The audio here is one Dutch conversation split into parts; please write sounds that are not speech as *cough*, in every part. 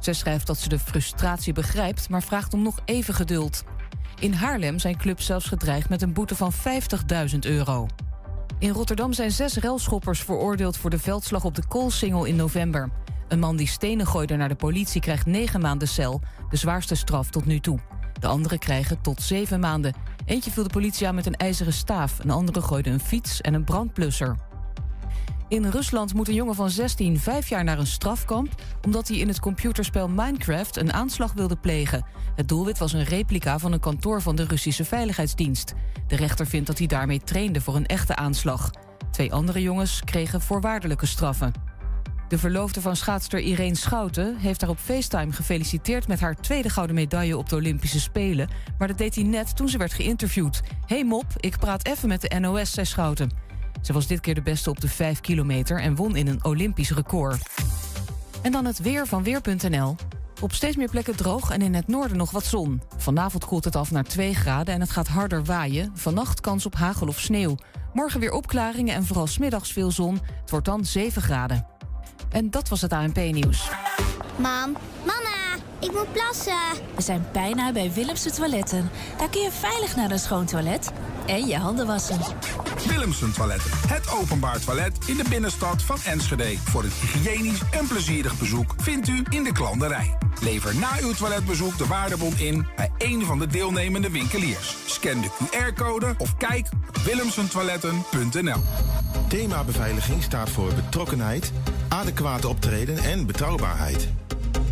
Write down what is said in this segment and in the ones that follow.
Zij schrijft dat ze de frustratie begrijpt, maar vraagt om nog even geduld. In Haarlem zijn clubs zelfs gedreigd met een boete van 50.000 euro. In Rotterdam zijn zes relschoppers veroordeeld voor de veldslag op de Koolsingel in november. Een man die stenen gooide naar de politie krijgt negen maanden cel, de zwaarste straf tot nu toe. De anderen krijgen tot zeven maanden. Eentje viel de politie aan met een ijzeren staaf, een andere gooide een fiets en een brandplusser. In Rusland moet een jongen van 16 vijf jaar naar een strafkamp... omdat hij in het computerspel Minecraft een aanslag wilde plegen. Het doelwit was een replica van een kantoor van de Russische Veiligheidsdienst. De rechter vindt dat hij daarmee trainde voor een echte aanslag. Twee andere jongens kregen voorwaardelijke straffen. De verloofde van schaatster Irene Schouten heeft haar op FaceTime gefeliciteerd met haar tweede gouden medaille op de Olympische Spelen. Maar dat deed hij net toen ze werd geïnterviewd. Hey mop, ik praat even met de NOS, zei Schouten. Ze was dit keer de beste op de 5 kilometer en won in een Olympisch record. En dan het weer van Weer.nl. Op steeds meer plekken droog en in het noorden nog wat zon. Vanavond koelt het af naar 2 graden en het gaat harder waaien. Vannacht kans op hagel of sneeuw. Morgen weer opklaringen en vooral smiddags veel zon. Het wordt dan 7 graden. En dat was het ANP-nieuws. Mam, mama, ik moet plassen. We zijn bijna bij Willemse Toiletten. Daar kun je veilig naar een schoon toilet en je handen wassen. Willemsen Toiletten, het openbaar toilet in de binnenstad van Enschede. Voor een hygiënisch en plezierig bezoek vindt u in de klanderij. Lever na uw toiletbezoek de waardebon in bij een van de deelnemende winkeliers. Scan de QR-code of kijk op willemsentoiletten.nl. Thema beveiliging staat voor betrokkenheid, adequaat optreden en betrouwbaarheid.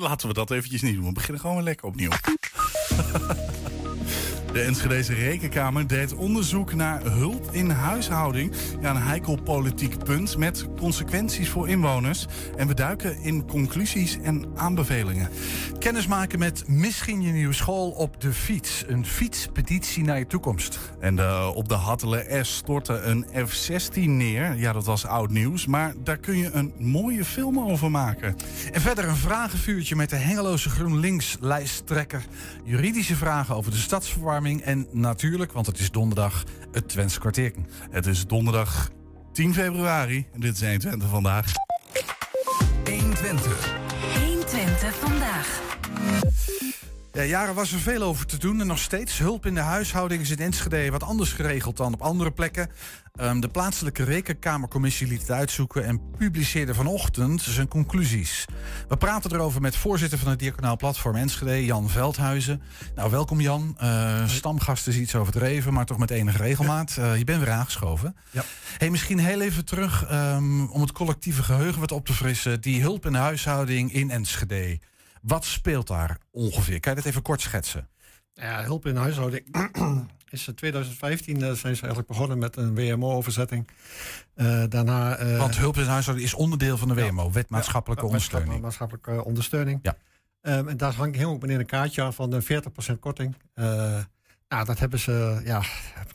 Laten we dat eventjes niet doen. We beginnen gewoon weer lekker opnieuw. *laughs* De Enschedeze Rekenkamer deed onderzoek naar hulp in huishouding. Ja, een heikel politiek punt met consequenties voor inwoners. En we duiken in conclusies en aanbevelingen. Kennismaken met Misschien je nieuwe school op de fiets. Een fietspetitie naar je toekomst. En uh, op de Hattelen S stortte een F-16 neer. Ja, dat was oud nieuws. Maar daar kun je een mooie film over maken. En verder een vragenvuurtje met de hengeloze GroenLinks-lijsttrekker. Juridische vragen over de stadsverwarming en natuurlijk, want het is donderdag, het Twents kwartier. Het is donderdag 10 februari en dit is 120 vandaag. 120. 120 vandaag. Ja, jaren was er veel over te doen en nog steeds. Hulp in de huishouding is in Enschede wat anders geregeld dan op andere plekken. Um, de plaatselijke rekenkamercommissie liet het uitzoeken en publiceerde vanochtend zijn conclusies. We praten erover met voorzitter van het Diaconaal Platform Enschede, Jan Veldhuizen. Nou, welkom Jan. Uh, stamgast is iets overdreven, maar toch met enige regelmaat. Uh, je bent weer aangeschoven. Ja. Hey, misschien heel even terug um, om het collectieve geheugen wat op te frissen. Die hulp in de huishouding in Enschede. Wat speelt daar ongeveer? Kan je dat even kort schetsen? Ja, hulp in de huishouding *clears throat* is in 2015 uh, zijn ze eigenlijk begonnen met een WMO-overzetting. Uh, daarna, uh, Want hulp in de huishouding is onderdeel van de WMO, ja, Wet Maatschappelijke ja, Ondersteuning. Maatschappelijke ondersteuning. Ja. Um, en daar hangt heel meneer een kaartje aan van de 40% korting. Nou, dat hebben ze ja,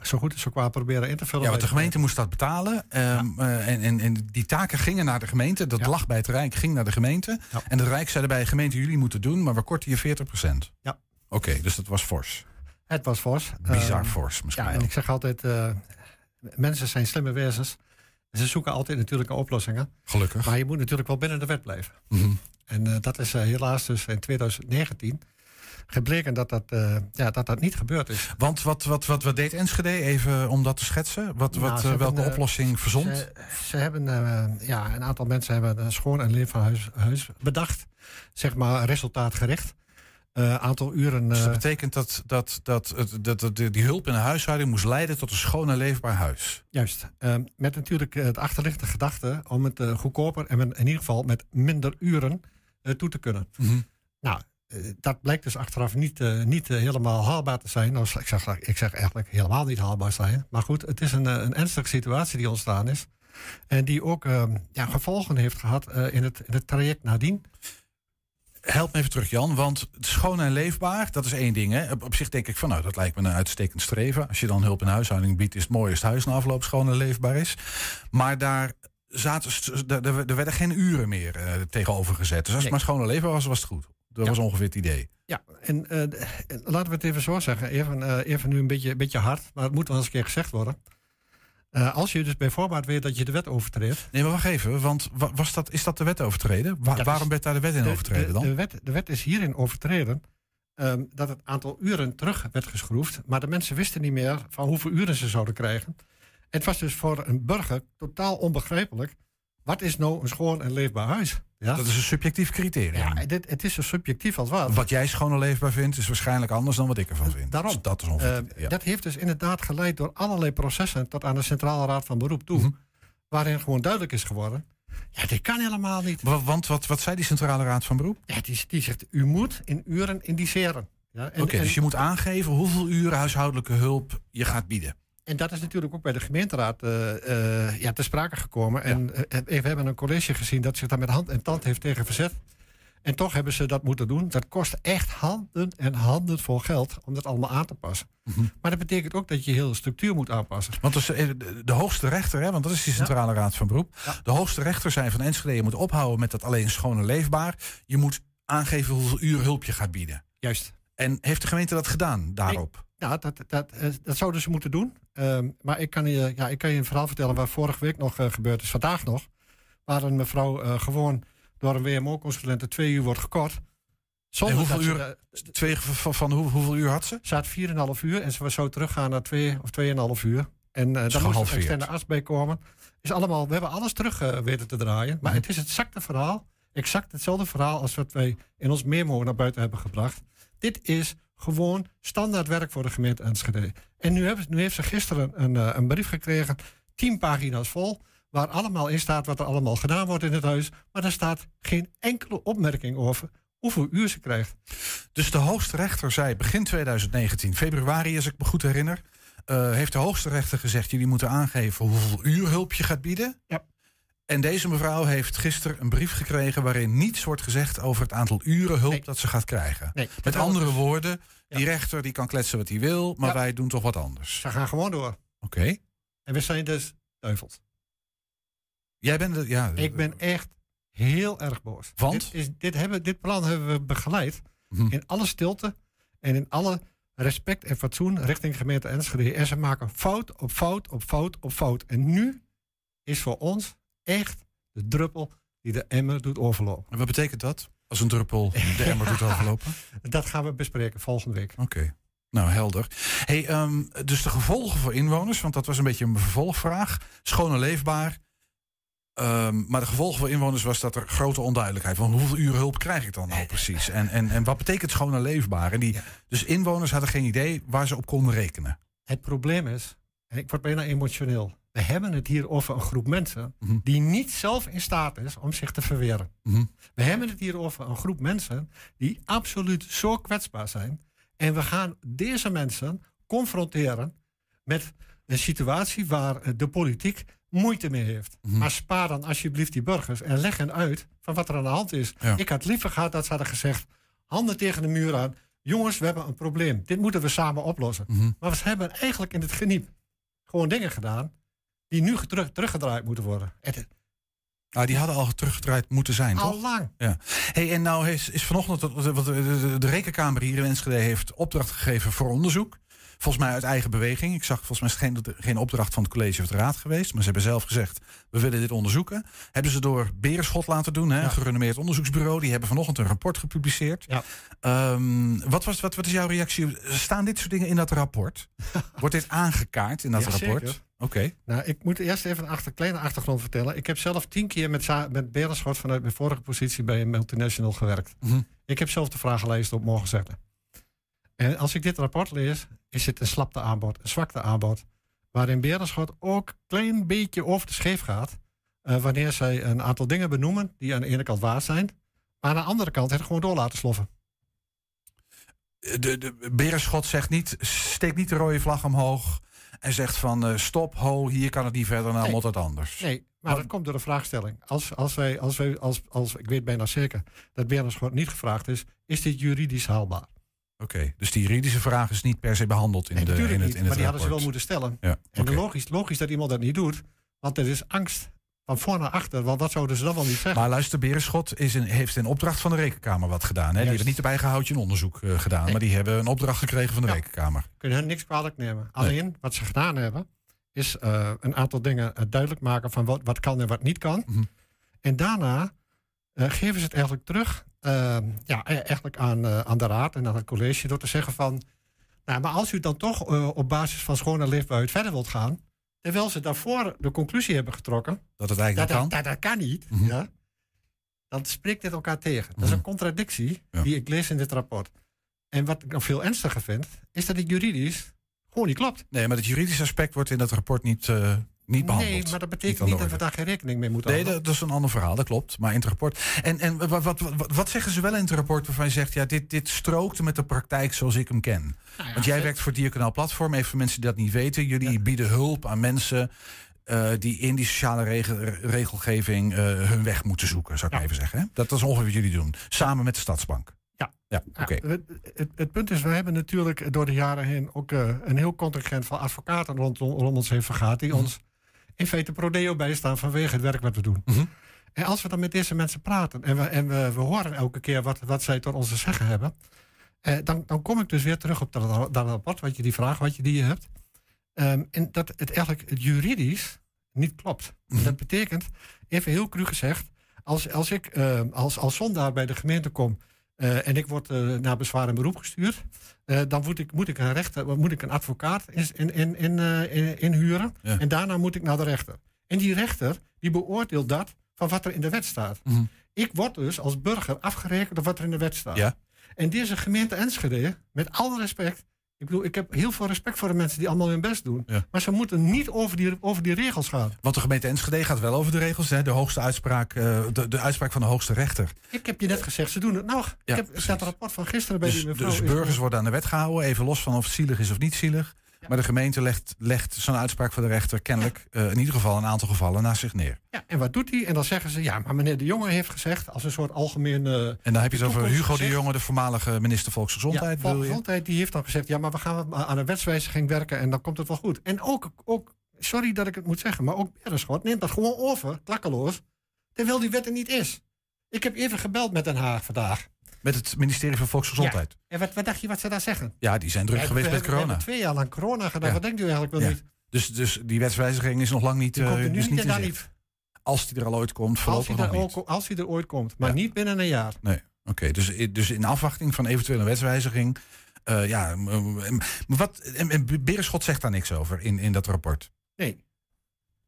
zo goed zo qua proberen in te vullen. Ja, want de gemeente moest dat betalen. Um, ja. en, en, en, die taken gingen naar de gemeente. Dat lag bij het Rijk, ging naar de gemeente. En het Rijk zei bij de gemeente, jullie moeten doen, maar we korten je 40%. Ja. Oké, okay, dus dat was fors. Het was fors. Bizar uh, fors misschien. Ja, en ik zeg altijd: uh, mensen zijn slimme wezens. Ze zoeken altijd natuurlijk oplossingen. Gelukkig. Maar je moet natuurlijk wel binnen de wet blijven. Mm -hmm. En uh, dat is helaas dus in 2019 gebleken dat dat, eh, ja, dat, dat niet gebeurd is. Want wat, wat, wat, wat deed Enschede, even om dat te schetsen? Wat, Nou, wat, eh, welke hebben, eh, oplossing verzond? Ze, ze hebben, ja, een aantal mensen hebben een schoon en leefbaar huis, huis bedacht. Zeg maar resultaatgericht. Eh aantal uren. dus dat betekent dat, dat, dat, het- dat, dat, die hulp in de huishouding moest leiden tot een schoon en leefbaar huis. Juist. Met natuurlijk het achterliggende gedachte om het goedkoper en met- in ieder geval met minder uren toe te kunnen. Mhm. Nou, dat blijkt dus achteraf niet, eh, niet eh, helemaal haalbaar te zijn. Nou, ik zeg, ik zeg eigenlijk helemaal niet haalbaar zijn. Maar goed, het is een, eh, een ernstige situatie die ontstaan is. En die ook ehm, ja, gevolgen heeft gehad eh, in, het, in het traject nadien. Help me even terug, Jan. Want schoon en leefbaar, dat is één ding. Hè? Op, op zich denk ik van, nou, dat lijkt me een uitstekend streven. Als je dan hulp in huishouding biedt, is het mooi als het huis na afloop schoon en leefbaar is. Maar daar, zaten, er er werden geen uren meer tegenover gezet. Dus als het Nee. maar schoon en leefbaar was, was het goed. Dat Ja. was ongeveer het idee. Ja, en eh, en laten we het even zo zeggen. Even, eh, even nu een beetje, een beetje hard, maar het moet wel eens een keer gezegd worden. Eh, als je dus bij voorbaat weet dat je de wet overtreedt. Nee, maar wacht even. Want wa- was dat, is dat de wet overtreden? Wa- Dat waarom is- werd daar de wet in de, overtreden de, dan? De wet, de wet is hierin overtreden ehm, dat het aantal uren terug werd geschroefd. Maar de mensen wisten niet meer van hoeveel uren ze zouden krijgen. Het was dus voor een burger totaal onbegrijpelijk. Wat is nou een schoon en leefbaar huis? Ja, Dat is een subjectief criterium. ja dit, het is zo subjectief als wat. Wat jij schoon en leefbaar vindt, is waarschijnlijk anders dan wat ik ervan vind. Daarom. Dus dat is ongeveer. Eh, ja. Dat heeft dus inderdaad geleid door allerlei processen tot aan de Centrale Raad van Beroep toe. Mhm. Waarin gewoon duidelijk is geworden. Ja, dit kan helemaal niet. Wa- Want wat, wat zei die Centrale Raad van Beroep? Ja, die, die zegt, u moet in uren indiceren. Ja, Oké, dus je moet aangeven hoeveel uren huishoudelijke hulp je gaat bieden. En dat is natuurlijk ook bij de gemeenteraad eh, eh, ja, te sprake gekomen. En eh, we hebben een college gezien dat zich daar met hand en tand heeft tegen verzet. En toch hebben ze dat moeten doen. Dat kost echt handen en handen vol geld om dat allemaal aan te passen. Mhm. Maar dat betekent ook dat je heel de structuur moet aanpassen. Want dus, de, de hoogste rechter, hè, want dat is die Centrale Raad van Beroep. Ja. De hoogste rechter zei van Enschede, je moet ophouden met dat alleen schoon en leefbaar. Je moet aangeven hoeveel uren hulp je gaat bieden. Juist. En heeft de gemeente dat gedaan daarop? Ja, dat, dat, eh, dat zouden ze moeten doen. Ehm, maar ik kan, je, ja, ik kan je een verhaal vertellen waar vorige week nog eh, gebeurd is, vandaag nog. Waar een mevrouw eh, gewoon door een WMO-consulente twee uur wordt gekort. Zonder hoeveel dat ze, uur- eh, Twee, van, van hoe- hoeveel uur had ze? Ze had 4,5 uur en ze zou teruggaan naar 2 of 2,5 uur. En uh, daar moest een externe arts bij komen. Is allemaal, we hebben alles terug eh, weten te draaien. Maar Mhm. het is het exacte verhaal. Exact hetzelfde verhaal als wat wij in ons memo naar buiten hebben gebracht. Dit is gewoon standaard werk voor de gemeente Enschede. En nu, hebben, nu heeft ze gisteren een, eh, een brief gekregen, 10 pagina's vol, waar allemaal in staat wat er allemaal gedaan wordt in het huis. Maar daar staat geen enkele opmerking over hoeveel uur ze krijgt. Dus de hoogste rechter zei begin 2019, februari als ik me goed herinner, eh, heeft de hoogste rechter gezegd: jullie moeten aangeven hoeveel uur hulp je gaat bieden. Ja. En deze mevrouw heeft gisteren een brief gekregen waarin niets wordt gezegd over het aantal uren hulp Nee. dat ze gaat krijgen. Nee, Met andere het- woorden, die Ja. rechter die kan kletsen wat hij wil, maar Ja. wij doen toch wat anders. Ze gaan gewoon door. Oké. En we zijn dus duivels. Jij bent de, ja. Ik ben echt heel erg boos. Want? Dit, is, dit, hebben, dit plan hebben we begeleid Mhm. in alle stilte en in alle respect en fatsoen richting gemeente Enschede. En ze maken fout op fout op fout op fout. En nu is voor ons echt de druppel die de emmer doet overlopen. En wat betekent dat? Als een druppel de emmer doet overlopen? *laughs* Dat gaan we bespreken volgende week. Oké. Nou, helder. Hey, ehm, dus de gevolgen voor inwoners, want dat was een beetje een vervolgvraag. Schoon en leefbaar. Ehm, maar de gevolgen voor inwoners was dat er grote onduidelijkheid van hoeveel uren hulp krijg ik dan nou precies? En, en, en wat betekent schoon en leefbaar? En die, Dus inwoners hadden geen idee waar ze op konden rekenen. Het probleem is, en ik word bijna emotioneel. We hebben het hier over een groep mensen Mhm. die niet zelf in staat is om zich te verweren. Mhm. We hebben het hier over een groep mensen die absoluut zo kwetsbaar zijn. En we gaan deze mensen confronteren met een situatie waar de politiek moeite mee heeft. Mhm. Maar spaar dan alsjeblieft die burgers en leg hen uit van wat er aan de hand is. Ja. Ik had liever gehad dat ze hadden gezegd, handen tegen de muur aan. Jongens, we hebben een probleem. Dit moeten we samen oplossen. Maar we hebben eigenlijk in het geniep gewoon dingen gedaan die nu terug, teruggedraaid moeten worden. Het, Ah, die hadden al teruggedraaid moeten zijn, toch? al lang. Ja. Hey, en nou is, is vanochtend, want de, rekenkamer hier in Enschede heeft opdracht gegeven voor onderzoek. Volgens mij uit eigen beweging. Ik zag volgens mij geen, geen opdracht van het college of de raad geweest. Maar ze hebben zelf gezegd, we willen dit onderzoeken. Hebben ze door Berenschot laten doen, hè, een gerenommeerd onderzoeksbureau. Die hebben vanochtend een rapport gepubliceerd. Ja. Ehm, wat, was, wat, wat is jouw reactie? Staan dit soort dingen in dat rapport? *laughs* Wordt dit aangekaart in dat Ja, rapport? zeker. Oké. Nou, ik moet eerst even een achter, kleine achtergrond vertellen. Ik heb zelf tien keer met, met Berenschot vanuit mijn vorige positie bij een multinational gewerkt. Mhm. Ik heb zelf de vragenlijst op mogen zetten. En als ik dit rapport lees, is het een slapte aanbod, een zwakte aanbod. Waarin Berenschot ook een klein beetje over de scheef gaat. eh, wanneer zij een aantal dingen benoemen die aan de ene kant waar zijn. Maar aan de andere kant het gewoon door laten sloffen. De, de Berenschot zegt niet, steekt niet de rode vlag omhoog. En zegt van eh, stop, ho, hier kan het niet verder, nou Nee. moet het anders. Nee, maar dat komt door de vraagstelling. Als, als wij, als wij, als, als, ik weet bijna zeker dat Berenschot niet gevraagd is, is dit juridisch haalbaar? Oké, dus die juridische vraag is niet per se behandeld in, Nee, de, in het, niet, in het maar die hadden ze wel moeten stellen. Ja, En logisch, logisch dat iemand dat niet doet, want er is angst van voor naar achter. Want wat zouden ze dan wel niet zeggen? Maar luister, Berenschot is in, heeft in opdracht van de Rekenkamer wat gedaan. Hè? Die hebben niet op eigen houtje een onderzoek eh, gedaan. Nee. Maar die hebben een opdracht gekregen van de Ja. Rekenkamer. kunnen hen niks kwalijk nemen. Alleen wat ze gedaan hebben, is eh, een aantal dingen eh, duidelijk maken van wat, wat kan en wat niet kan. Mhm. En daarna geven ze het eigenlijk terug eh, ja, e- eigenlijk aan, aan de raad en aan het college door te zeggen van. Nou, maar als u dan toch op basis van schone leefbaarheid verder wilt gaan, terwijl ze daarvoor de conclusie hebben getrokken Dat het eigenlijk dat, kan. dat, dat kan niet, Mhm. ja, dan spreekt dit elkaar tegen. Dat is Mhm. een contradictie Ja. die ik lees in dit rapport. En wat ik nog veel ernstiger vind, is dat het juridisch gewoon niet klopt. Nee, maar het juridische aspect wordt in dat rapport niet, eh, niet behandeld. Nee, maar dat betekent niet, dat we daar geen rekening mee moeten Nee, houden. dat, dat is een ander verhaal, dat klopt. Maar in het rapport. En, en wat, wat, wat, wat zeggen ze wel in het rapport waarvan je zegt: ja, dit, dit strookte met de praktijk zoals ik hem ken? Nou ja, Want jij het- werkt voor Dierkanaal Platform. Even voor mensen die dat niet weten. Jullie bieden hulp aan mensen eh, die in die sociale regel- regelgeving eh, hun weg moeten zoeken, zou ik Ja. even zeggen. Hè? Dat, dat is ongeveer wat jullie doen. Samen met de Stadsbank. Ja. Ja, oké. Ja, het, het, het punt is, we hebben natuurlijk door de jaren heen ook eh, een heel contingent van advocaten rondom, rond ons heen vergaat. Die Mhm. ons in feite prodeo bijstaan vanwege het werk wat we doen. Mhm. En als we dan met deze mensen praten en we, en we, we horen elke keer wat, wat zij tot ons te zeggen hebben. eh, dan, dan kom ik dus weer terug op dat, dat rapport, wat je die vraag wat je die je hebt. Ehm, en dat het eigenlijk het juridisch niet klopt. Mhm. Dat betekent, even heel cru gezegd, als, als ik ehm, als, als zondaar bij de gemeente kom eh, en ik word eh, naar bezwaar en beroep gestuurd, eh, dan moet ik, moet ik een rechter, moet ik een advocaat in, in, eh, in- inhuren. Ja. En daarna moet ik naar de rechter. En die rechter die beoordeelt dat van wat er in de wet staat. Mhm. Ik word dus als burger afgerekend op wat er in de wet staat. Ja. En deze gemeente Enschede, met alle respect. Ik bedoel, ik heb heel veel respect voor de mensen die allemaal hun best doen. Ja. Maar ze moeten niet over die, over die regels gaan. Want de gemeente Enschede gaat wel over de regels. Hè? De, hoogste uitspraak, eh, de, de uitspraak van de hoogste rechter. Ik heb je net gezegd, ze doen het nog. Ja, ik heb precies. dat rapport van gisteren bij Dus, die mevrouw. dus burgers worden aan de wet gehouden, even los van of het zielig is of niet zielig. Maar de gemeente legt, legt zo'n uitspraak van de rechter kennelijk eh, in ieder geval een aantal gevallen naast zich neer. Ja, en wat doet hij? En dan zeggen ze, ja, maar meneer De Jonge heeft gezegd, als een soort algemeen... eh, En dan heb je het over Hugo de. Jonge, de voormalige minister Volksgezondheid. Ja, bedoel je? Volksgezondheid die heeft dan gezegd, ja, maar we gaan aan een wetswijziging werken en dan komt het wel goed. En ook, ook sorry dat ik het moet zeggen, maar ook Berenschot neemt dat gewoon over, klakkeloos, terwijl die wet er niet is. Ik heb even gebeld met Den Haag vandaag. Met het ministerie van Volksgezondheid. En wat, wat dacht je wat ze daar zeggen? Ja, die zijn druk Ja, geweest we met We corona. hebben twee jaar lang corona gedaan. Ja. Wat denkt u eigenlijk wel Ja. niet? Dus, dus die wetswijziging is nog lang niet, Die eh, komt er nu dus niet in niet. Als die er al ooit komt, Als voorlopig hij, nog er niet. ook, als hij er ooit komt, maar Ja. niet binnen een jaar. Nee, oké. Dus, dus in afwachting van eventuele wetswijziging. eh, ja, wat, en, en Berenschot zegt daar niks over in, in dat rapport. Nee.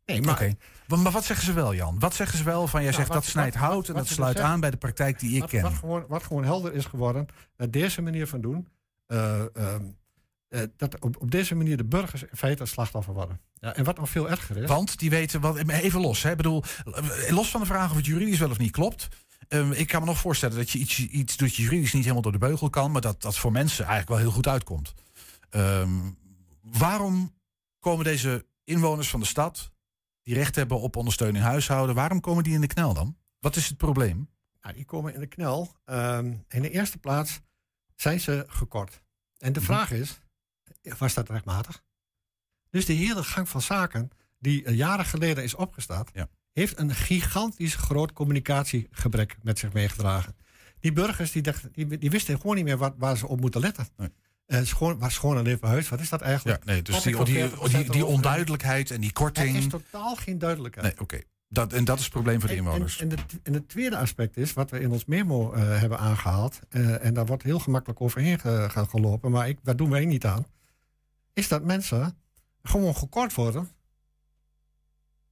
Nee, maar Oké. Maar, maar wat zeggen ze wel, Jan? Wat zeggen ze wel van jij Nou, zegt wat- dat snijdt hout wat- en wat dat sluit aan bij de praktijk die ik wat, ken? Wat gewoon, wat gewoon helder is geworden, dat deze manier van doen, eh, ehm, eh, dat op, op deze manier de burgers in feite een slachtoffer worden. Ja, en wat nog veel erger is. Want die weten wat. Even los, hè? Ik bedoel, los van de vraag of het juridisch wel of niet klopt. ehm, ik kan me nog voorstellen dat je iets, iets doet je juridisch niet helemaal door de beugel kan, maar dat dat voor mensen eigenlijk wel heel goed uitkomt. Ehm, waarom komen deze inwoners van de stad, die recht hebben op ondersteuning huishouden, waarom komen die in de knel dan? Wat is het probleem? Nou, die komen in de knel. Ehm, in de eerste plaats zijn ze gekort. En de Mhm. vraag is, was dat rechtmatig? Dus de hele gang van zaken die eh, jaren geleden is opgestart, Ja. heeft een gigantisch groot communicatiegebrek met zich meegedragen. Die burgers die dachten, die, die wisten gewoon niet meer wat, waar ze op moeten letten. Nee. Uh, schoon, maar schoon en leefbaar huis, wat is dat eigenlijk? Ja, nee, dus die, die, die, die, onduidelijkheid en die korting. Er is totaal geen duidelijkheid. Nee, oké. Dat, en dat is het probleem voor de inwoners. En, en, en, het tweede aspect is, wat we in ons memo uh, hebben aangehaald, uh, en daar wordt heel gemakkelijk overheen ge, gelopen, maar ik, daar doen wij niet aan, is dat mensen gewoon gekort worden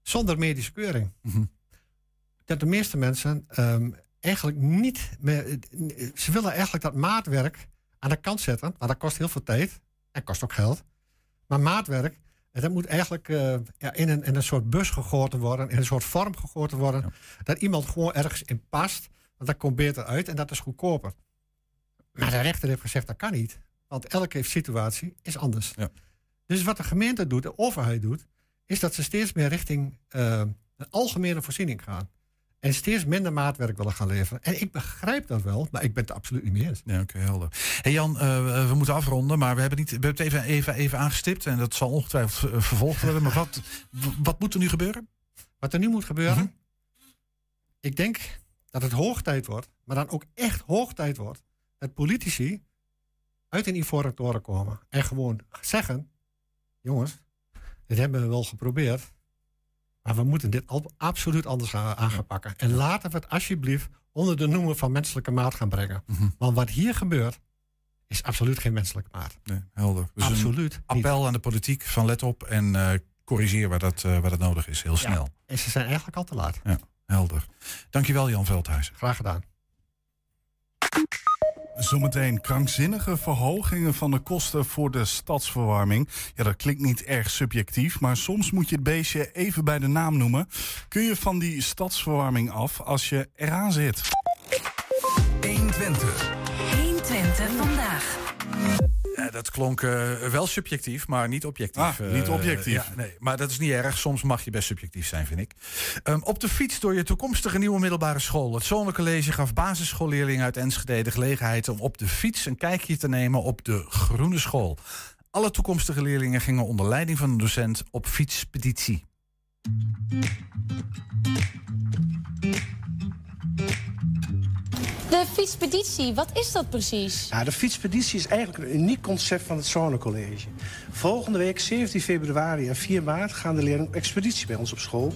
zonder medische keuring. Mm -hmm. Dat de meeste mensen um, eigenlijk niet meer, ze willen eigenlijk dat maatwerk aan de kant zetten, maar dat kost heel veel tijd en kost ook geld. Maar maatwerk, dat moet eigenlijk uh, ja, in, een, in een soort bus gegoten worden, in een soort vorm gegoten worden, ja. dat iemand gewoon ergens in past, want dat komt beter uit en dat is goedkoper. Maar de rechter heeft gezegd dat kan niet, want elke situatie is anders. Ja. Dus wat de gemeente doet, de overheid doet, is dat ze steeds meer richting uh, een algemene voorziening gaan. En steeds minder maatwerk willen gaan leveren. En ik begrijp dat wel, maar ik ben het absoluut niet mee eens. Ja, oké, okay, helder. hey Jan, uh, we moeten afronden, maar we hebben, niet, we hebben het even, even, even aangestipt. En dat zal ongetwijfeld vervolgd worden. Maar wat, wat moet er nu gebeuren? Wat er nu moet gebeuren? Mm -hmm. Ik denk dat het hoog tijd wordt, maar dan ook echt hoog tijd wordt, dat politici uit een ivoren toren komen. En gewoon zeggen, jongens, dit hebben we wel geprobeerd. Maar we moeten dit absoluut anders aan gaan pakken. En laten we het alsjeblieft onder de noemer van menselijke maat gaan brengen. Mm -hmm. Want wat hier gebeurt, is absoluut geen menselijke maat. Nee, helder. Dus absoluut. appel niet. aan de politiek van let op en uh, corrigeer waar dat, uh, waar dat nodig is. Heel snel. Ja, en ze zijn eigenlijk al te laat. Ja, helder. Dankjewel Jan Veldhuizen. Graag gedaan. Zometeen krankzinnige verhogingen van de kosten voor de stadsverwarming. Ja, dat klinkt niet erg subjectief, maar soms moet je het beestje even bij de naam noemen. Kun je van die stadsverwarming af als je eraan zit? 120. 120 vandaag. Ja, dat klonk uh, wel subjectief, maar niet objectief. Ah, niet objectief. Uh, ja, nee, maar dat is niet erg. Soms mag je best subjectief zijn, vind ik. Um, op de fiets door je toekomstige nieuwe middelbare school. Het Zonnecollege gaf basisschoolleerlingen uit Enschede de gelegenheid om op de fiets een kijkje te nemen op de groene school. Alle toekomstige leerlingen gingen onder leiding van een docent op fietspeditie. De fietspeditie, wat is dat precies? De fietspeditie is eigenlijk een uniek concept van het Zonnecollege. Volgende week, 17 februari en 4 maart, gaan de leerlingen op expeditie bij ons op school.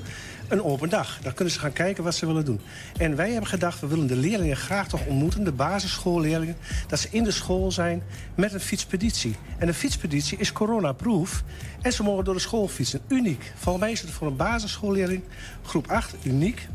Een open dag. Daar kunnen ze gaan kijken wat ze willen doen. En wij hebben gedacht, we willen de leerlingen graag toch ontmoeten, de basisschoolleerlingen, dat ze in de school zijn met een fietspeditie. En de fietspeditie is coronaproof en ze mogen door de school fietsen. Uniek. Volgens mij is het voor een basisschoolleerling, groep 8, uniek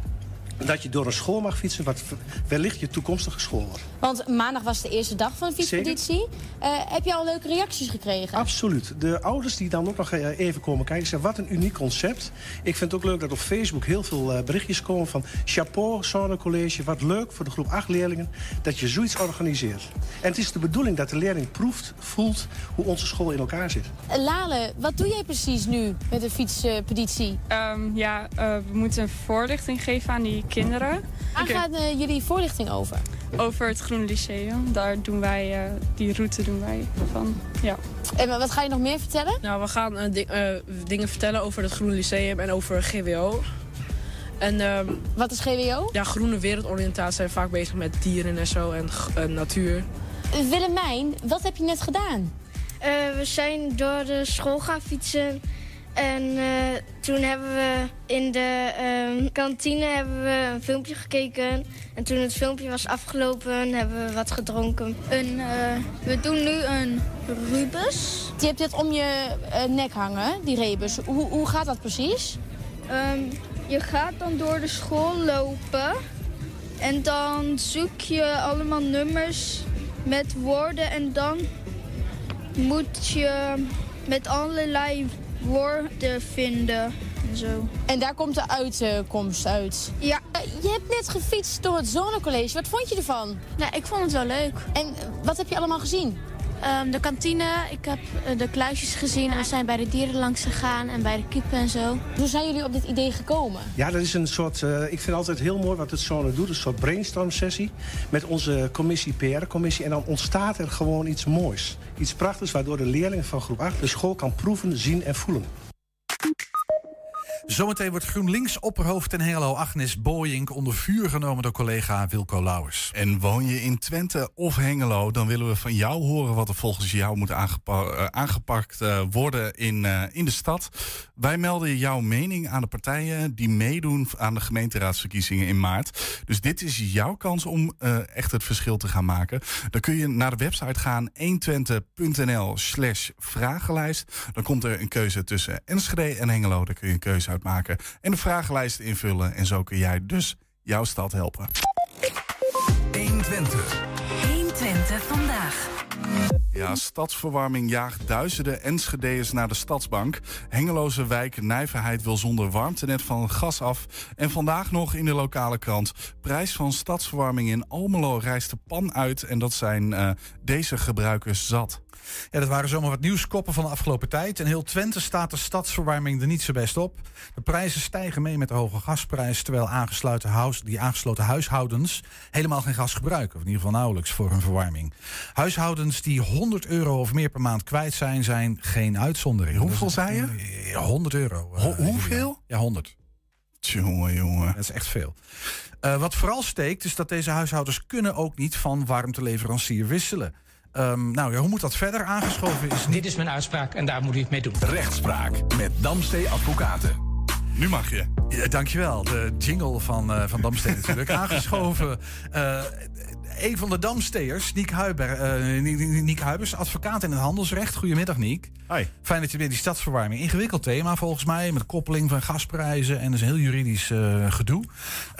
dat je door een school mag fietsen wat wellicht je toekomstige school wordt. Want maandag was de eerste dag van de fietspeditie. Uh, heb je al leuke reacties gekregen? Absoluut. De ouders die dan ook nog even komen kijken zeggen wat een uniek concept. Ik vind het ook leuk dat op Facebook heel veel uh, berichtjes komen van chapeau, Zone College. Wat leuk voor de groep 8 leerlingen dat je zoiets organiseert. En het is de bedoeling dat de leerling proeft, voelt hoe onze school in elkaar zit. Lale, wat doe jij precies nu met de fietspeditie? Um, ja, uh, we moeten een voorlichting geven aan die kinderen. Waar okay. gaat uh, jullie voorlichting over? Over het Groene Lyceum. Daar doen wij, uh, die route doen wij van. Ja. En wat ga je nog meer vertellen? Nou, we gaan uh, di dingen vertellen over het Groene Lyceum en over GWO. En, um, wat is GWO? Ja, groene wereldoriëntatie zijn vaak bezig met dieren en zo en natuur. Willemijn, wat heb je net gedaan? we zijn door de school gaan fietsen en uh, toen hebben we in de uh, kantine hebben we een filmpje gekeken. En toen het filmpje was afgelopen, hebben we wat gedronken. Een, uh, we doen nu een rebus. Je hebt dit om je nek hangen, die rebus. Hoe, hoe gaat dat precies? Um, je gaat dan door de school lopen. En dan zoek je allemaal nummers met woorden. En dan moet je met allerlei woorden vinden en zo. En daar komt de uitkomst uit? Ja. Je hebt net gefietst door het Zonnecollege. Wat vond je ervan? Nou, ik vond het wel leuk. En wat heb je allemaal gezien? Um, de kantine, ik heb uh, de kluisjes gezien en we zijn bij de dieren langs gegaan en bij de kippen en zo. Hoe zijn jullie op dit idee gekomen? Ja, dat is een soort, uh, ik vind altijd heel mooi wat het Zone doet, een soort brainstorm sessie met onze commissie PR-commissie en dan ontstaat er gewoon iets moois. Iets prachtigs waardoor de leerlingen van groep 8 de school kan proeven, zien en voelen. Zometeen wordt GroenLinks opperhoofd in Hengelo Agnes Boyink onder vuur genomen door collega Wilco Lauwers. En woon je in Twente of Hengelo, dan willen we van jou horen wat er volgens jou moet uh, aangepakt uh, worden in, uh, in de stad. Wij melden jouw mening aan de partijen die meedoen aan de gemeenteraadsverkiezingen in maart. Dus dit is jouw kans om echt het verschil te gaan maken. Dan kun je naar de website gaan 120.nl slash vragenlijst. Dan komt er een keuze tussen Enschede en Hengelo. Daar kun je een keuze uit maken en de vragenlijst invullen. En zo kun jij dus jouw stad helpen. 120. 120 vandaag. Ja, stadsverwarming jaagt duizenden Enschedeërs naar de stadsbank. Hengeloze wijk Nijverheid wil zonder warmtenet van gas af. En vandaag nog in de lokale krant. Prijs van stadsverwarming in Almelo rijst de pan uit. En dat zijn uh, deze gebruikers zat. Ja, dat waren zomaar wat nieuwskoppen van de afgelopen tijd. In heel Twente staat de stadsverwarming er niet zo best op. De prijzen stijgen mee met de hoge gasprijs... terwijl aangesloten huis, die aangesloten huishoudens helemaal geen gas gebruiken. Of in ieder geval nauwelijks voor hun verwarming. Huishoudens die 100 euro of meer per maand kwijt zijn, zijn geen uitzondering. Hoeveel zei je? 100 euro. Ho hoeveel? Ja, 100. Jongen, jongen. Dat is echt veel. Uh, wat vooral steekt, is dat deze huishoudens kunnen ook niet van warmteleverancier wisselen. Um, nou ja, hoe moet dat verder? Aangeschoven is niet... Dit is mijn uitspraak en daar moet u het mee doen. Rechtspraak met Damstee Advocaten. Nu mag je. Ja, dankjewel. De jingle van, uh, van Damstee natuurlijk. *laughs* Aangeschoven. Uh, een van de Damsteers, Niek, Huiber, uh, Niek Huibers, advocaat in het handelsrecht. Goedemiddag, Niek. Hi. Fijn dat je weer die stadsverwarming. Ingewikkeld thema volgens mij, met koppeling van gasprijzen en dus een heel juridisch uh, gedoe.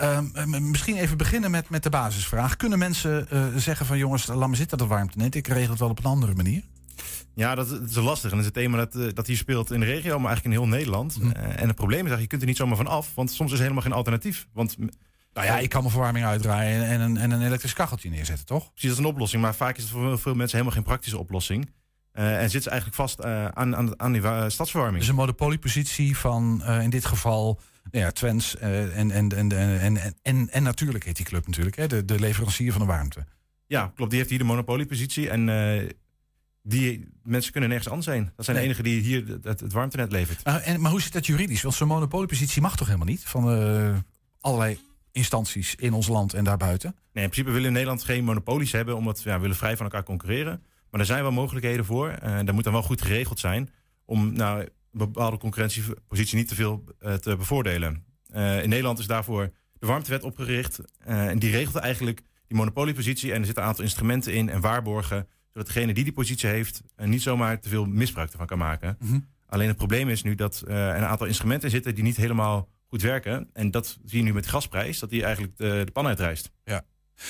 Uh, misschien even beginnen met, met de basisvraag. Kunnen mensen uh, zeggen van jongens, laat me zitten dat warmtenet, ik regel het wel op een andere manier? Ja, dat, dat, is lastig. En dat is een thema dat, dat hier speelt in de regio, maar eigenlijk in heel Nederland. Mm. en het probleem is eigenlijk, je kunt er niet zomaar van af, want soms is er helemaal geen alternatief. Want nou ja, ik kan mijn verwarming uitdraaien en een, en een elektrisch kacheltje neerzetten, toch? Precies, dat is een oplossing. Maar vaak is het voor veel mensen helemaal geen praktische oplossing. Uh, en zitten ze eigenlijk vast uh, aan, aan, aan die uh, stadsverwarming. Dus een monopoliepositie van in dit geval nou ja, Twens en, en, en, en, en, en, en natuurlijk heet die club natuurlijk, hè, de, de leverancier van de warmte. Ja, klopt. Die heeft hier de monopoliepositie en die mensen kunnen nergens anders zijn. Dat zijn nee. de enigen die hier het, het warmtenet levert. en, maar hoe zit dat juridisch? Want zo'n monopoliepositie mag toch helemaal niet? Van allerlei instanties in ons land en daarbuiten? Nee, in principe willen we in Nederland geen monopolies hebben, omdat ja, we willen vrij van elkaar concurreren. Maar er zijn wel mogelijkheden voor. En uh, dat moet dan wel goed geregeld zijn om nou, een bepaalde concurrentiepositie niet te veel uh, te bevoordelen. Uh, in Nederland is daarvoor de warmtewet opgericht. en die regelt eigenlijk die monopoliepositie. En er zitten een aantal instrumenten in en waarborgen. Zodat degene die die positie heeft niet zomaar te veel misbruik ervan kan maken. Mm -hmm. Alleen het probleem is nu dat er een aantal instrumenten zitten die niet helemaal goed werken. En dat zie je nu met de gasprijs, dat die eigenlijk de, de pan uitrijst. Ja.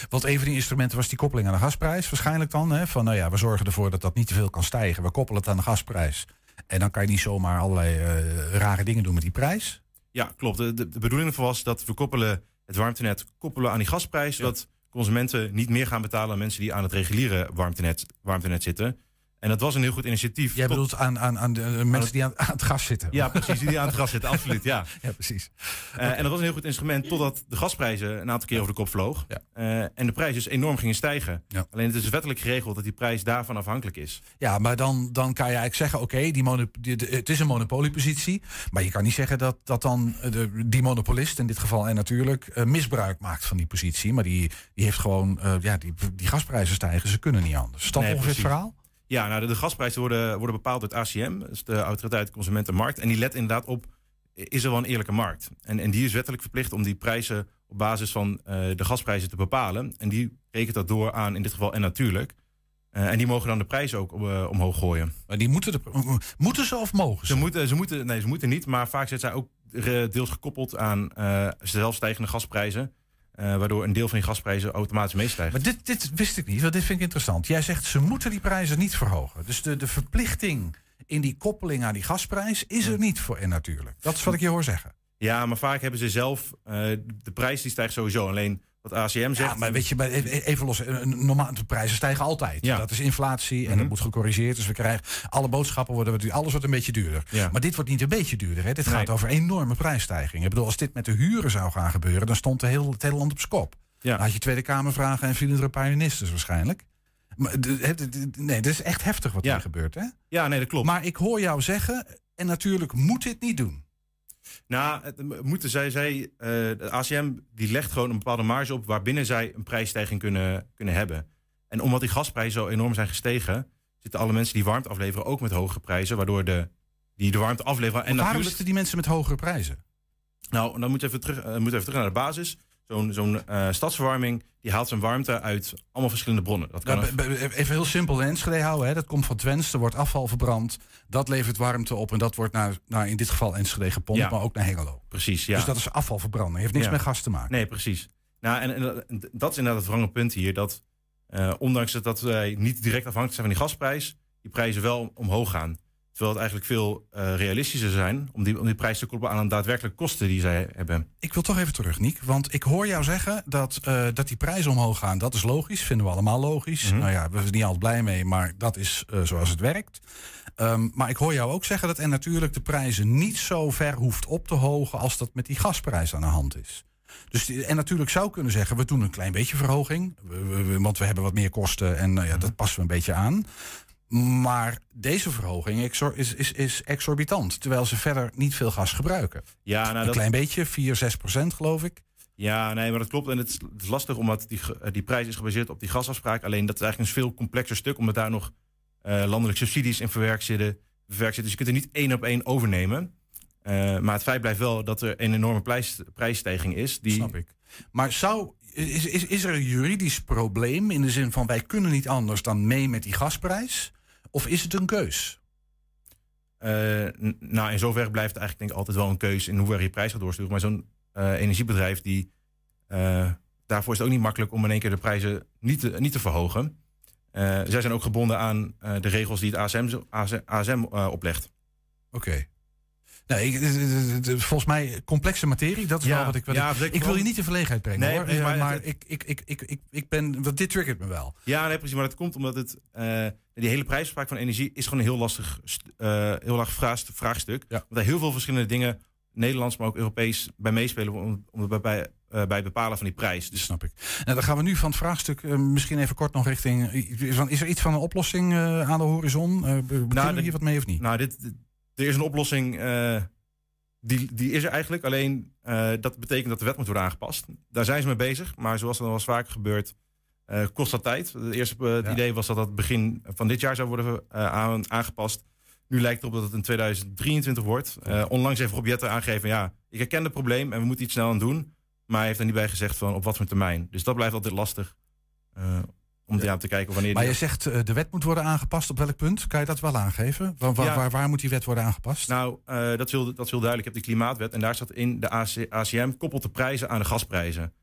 Want een van die instrumenten was die koppeling aan de gasprijs waarschijnlijk dan. Hè? Van nou ja, we zorgen ervoor dat dat niet te veel kan stijgen. We koppelen het aan de gasprijs. En dan kan je niet zomaar allerlei uh, rare dingen doen met die prijs. Ja, klopt. De, de, de bedoeling ervan was dat we koppelen het warmtenet koppelen aan die gasprijs. Zodat consumenten niet meer gaan betalen aan mensen die aan het reguliere warmtenet, warmtenet zitten. En dat was een heel goed initiatief. Jij bedoelt aan, aan, aan de mensen aan die aan, aan, het gas zitten? Ja, precies. Die aan het gas zitten, absoluut. Ja, *laughs* ja precies. Uh, okay. En dat was een heel goed instrument totdat de gasprijzen een aantal keer over de kop vloog. Ja. Uh, en de prijzen dus enorm gingen stijgen. Ja. Alleen het is wettelijk geregeld dat die prijs daarvan afhankelijk is. Ja, maar dan, dan kan je eigenlijk zeggen: oké, okay, die die, het is een monopoliepositie. Maar je kan niet zeggen dat, dat dan de, die monopolist, in dit geval en natuurlijk, uh, misbruik maakt van die positie. Maar die, die heeft gewoon, ja, die, die gasprijzen stijgen, ze kunnen niet anders. Is dat nee, ongeveer het verhaal? Ja, nou, de, de gasprijzen worden, worden bepaald door het ACM, dus de Autoriteit Consumentenmarkt. En die let inderdaad op, is er wel een eerlijke markt? En, en die is wettelijk verplicht om die prijzen op basis van uh, de gasprijzen te bepalen. En die rekent dat door aan, in dit geval en natuurlijk. Uh, en die mogen dan de prijs ook uh, omhoog gooien. Maar die moeten, de, moeten ze of mogen ze? Ze moeten, ze moeten, nee, ze moeten niet, maar vaak zit zij ook deels gekoppeld aan zelfstijgende gasprijzen. Uh, waardoor een deel van die gasprijzen automatisch meestijgt. Maar dit, dit wist ik niet, want dit vind ik interessant. Jij zegt ze moeten die prijzen niet verhogen. Dus de, de verplichting in die koppeling aan die gasprijs is er niet voor en natuurlijk. Dat is wat ik je hoor zeggen. Ja, maar vaak hebben ze zelf. Uh, de prijs die stijgt sowieso. Alleen wat ACM zegt. Ja, maar weet je, even los. Normaal, de prijzen stijgen altijd. Ja. Dat is inflatie en mm -hmm. dat moet gecorrigeerd. Dus we krijgen alle boodschappen worden. Alles wordt een beetje duurder. Ja. Maar dit wordt niet een beetje duurder. Hè. Dit nee. gaat over enorme prijsstijgingen. Ik bedoel, als dit met de huren zou gaan gebeuren, dan stond de heel, het hele land op skop. Ja. Dan had je Tweede Kamer vragen en vielen er een paar ministers waarschijnlijk. Maar, nee, dat is echt heftig wat ja. hier gebeurt. Hè? Ja, nee, dat klopt. Maar ik hoor jou zeggen, en natuurlijk moet dit niet doen. Nou, het moeten zij, zij eh, de ACM die legt gewoon een bepaalde marge op waarbinnen zij een prijsstijging kunnen, kunnen hebben. En omdat die gasprijzen zo enorm zijn gestegen, zitten alle mensen die warmte afleveren ook met hogere prijzen, waardoor de, die de warmte afleveren. En waarom natuurlijk, zitten die mensen met hogere prijzen? nou, dan moet je even terug, eh, moet even terug naar de basis. Zo'n zo'n eh, stadsverwarming die haalt zijn warmte uit allemaal verschillende bronnen. Dat kan Nou, even heel simpel in Enschede houden. Hè. Dat komt van Twents, er wordt afval verbrand. Dat levert warmte op en dat wordt naar, naar in dit geval Enschede gepompt, Ja. maar ook naar Hengelo. Precies, ja. Dus dat is afvalverbranding. Heeft niks Ja. met gas te maken. Nee, precies. Nou, en, en, en dat is inderdaad het wrange punt hier. Dat eh, ondanks dat- dat wij niet direct afhankelijk zijn van die gasprijs, die prijzen wel omhoog gaan. Terwijl het eigenlijk veel eh, realistischer zijn om die, om die prijs te koppelen aan de daadwerkelijke kosten die zij hebben. Ik wil toch even terug, Niek. Want ik hoor jou zeggen dat, eh, dat die prijzen omhoog gaan. Dat is logisch, vinden we allemaal logisch. Mhm. Nou ja, we zijn niet altijd blij mee, maar dat is eh, zoals het werkt. Ehm, maar ik hoor jou ook zeggen dat en natuurlijk de prijzen niet zo ver hoeft op te hogen als dat met die gasprijs aan de hand is. Dus en natuurlijk zou kunnen zeggen, we doen een klein beetje verhoging. we- we- we- want we hebben wat meer kosten en nou ja, dat passen we een beetje aan. Maar deze verhoging is, is, is exorbitant. Terwijl ze verder niet veel gas gebruiken. Ja, nou, een dat- klein beetje, 4, 6 procent geloof ik. Ja, nee, maar dat klopt. En het is, het is lastig omdat die, ge- die prijs is gebaseerd op die gasafspraak. Alleen dat is eigenlijk een veel complexer stuk, omdat daar nog eh, landelijke subsidies in verwerkt zitten, verwerkt zitten. Dus je kunt er niet één op één overnemen. Eh, maar het feit blijft wel dat er een enorme prijs, prijsstijging is. Die, Snap ik. Maar zou, is, is, is er een juridisch probleem in de zin van wij kunnen niet anders dan mee met die gasprijs? Of is het een keus? Eh, nou, in zoverre blijft het eigenlijk denk ik altijd wel een keuze in hoeverre je prijs gaat doorsturen. Maar zo'n eh, energiebedrijf, die, eh, daarvoor is het ook niet makkelijk om in één keer de prijzen niet te, niet te verhogen. Zij zijn ook gebonden aan de regels die het ASM, ASM, ASM oplegt. Oké. Nee, d- d- volgens mij complexe materie, dat is Ja, wel wat ik... Wat ja, ik, wil je niet in verlegenheid brengen Nee, hoor. precies, maar maar het- ik, ik, ik, ik, ik, ben... Dit triggert me wel. Ja, nee, precies. Maar dat komt omdat het, die hele prijsafspraak van energie is gewoon een heel lastig, st- eh, heel lastig vraag- vraagstuk. Ja. Omdat er heel veel verschillende dingen, Nederlands, maar ook Europees, bij meespelen om, om bij, bij, eh, bij het bepalen van die prijs. Dus Snap ik. Nou, dan gaan we nu van het vraagstuk eh, misschien even kort nog richting... Is er iets van een oplossing aan de horizon? Kunnen we dit- hier wat mee of niet? Nou, dit, dit- er is een oplossing, die, die is er eigenlijk. Alleen dat betekent dat de wet moet worden aangepast. Daar zijn ze mee bezig, maar zoals dat al eens vaker gebeurt, eh, kost dat tijd. Het eerste eh, het Ja. idee was dat dat begin van dit jaar zou worden eh, aan, aangepast. Nu lijkt het op dat het in 2023 wordt. Onlangs heeft Rob Jetten aangegeven, ja, ik herken het probleem en we moeten iets snel aan doen. Maar hij heeft er niet bij gezegd van op wat voor termijn. Dus dat blijft altijd lastig. om ja, te kijken wanneer... Maar je zegt de wet moet worden aangepast. Op welk punt? Kan je dat wel aangeven? Waar, waar, Ja. waar, waar moet die wet worden aangepast? Nou, dat, is heel, dat is heel duidelijk. Je hebt de klimaatwet en daar staat in de AC, ACM koppelt de prijzen aan de gasprijzen.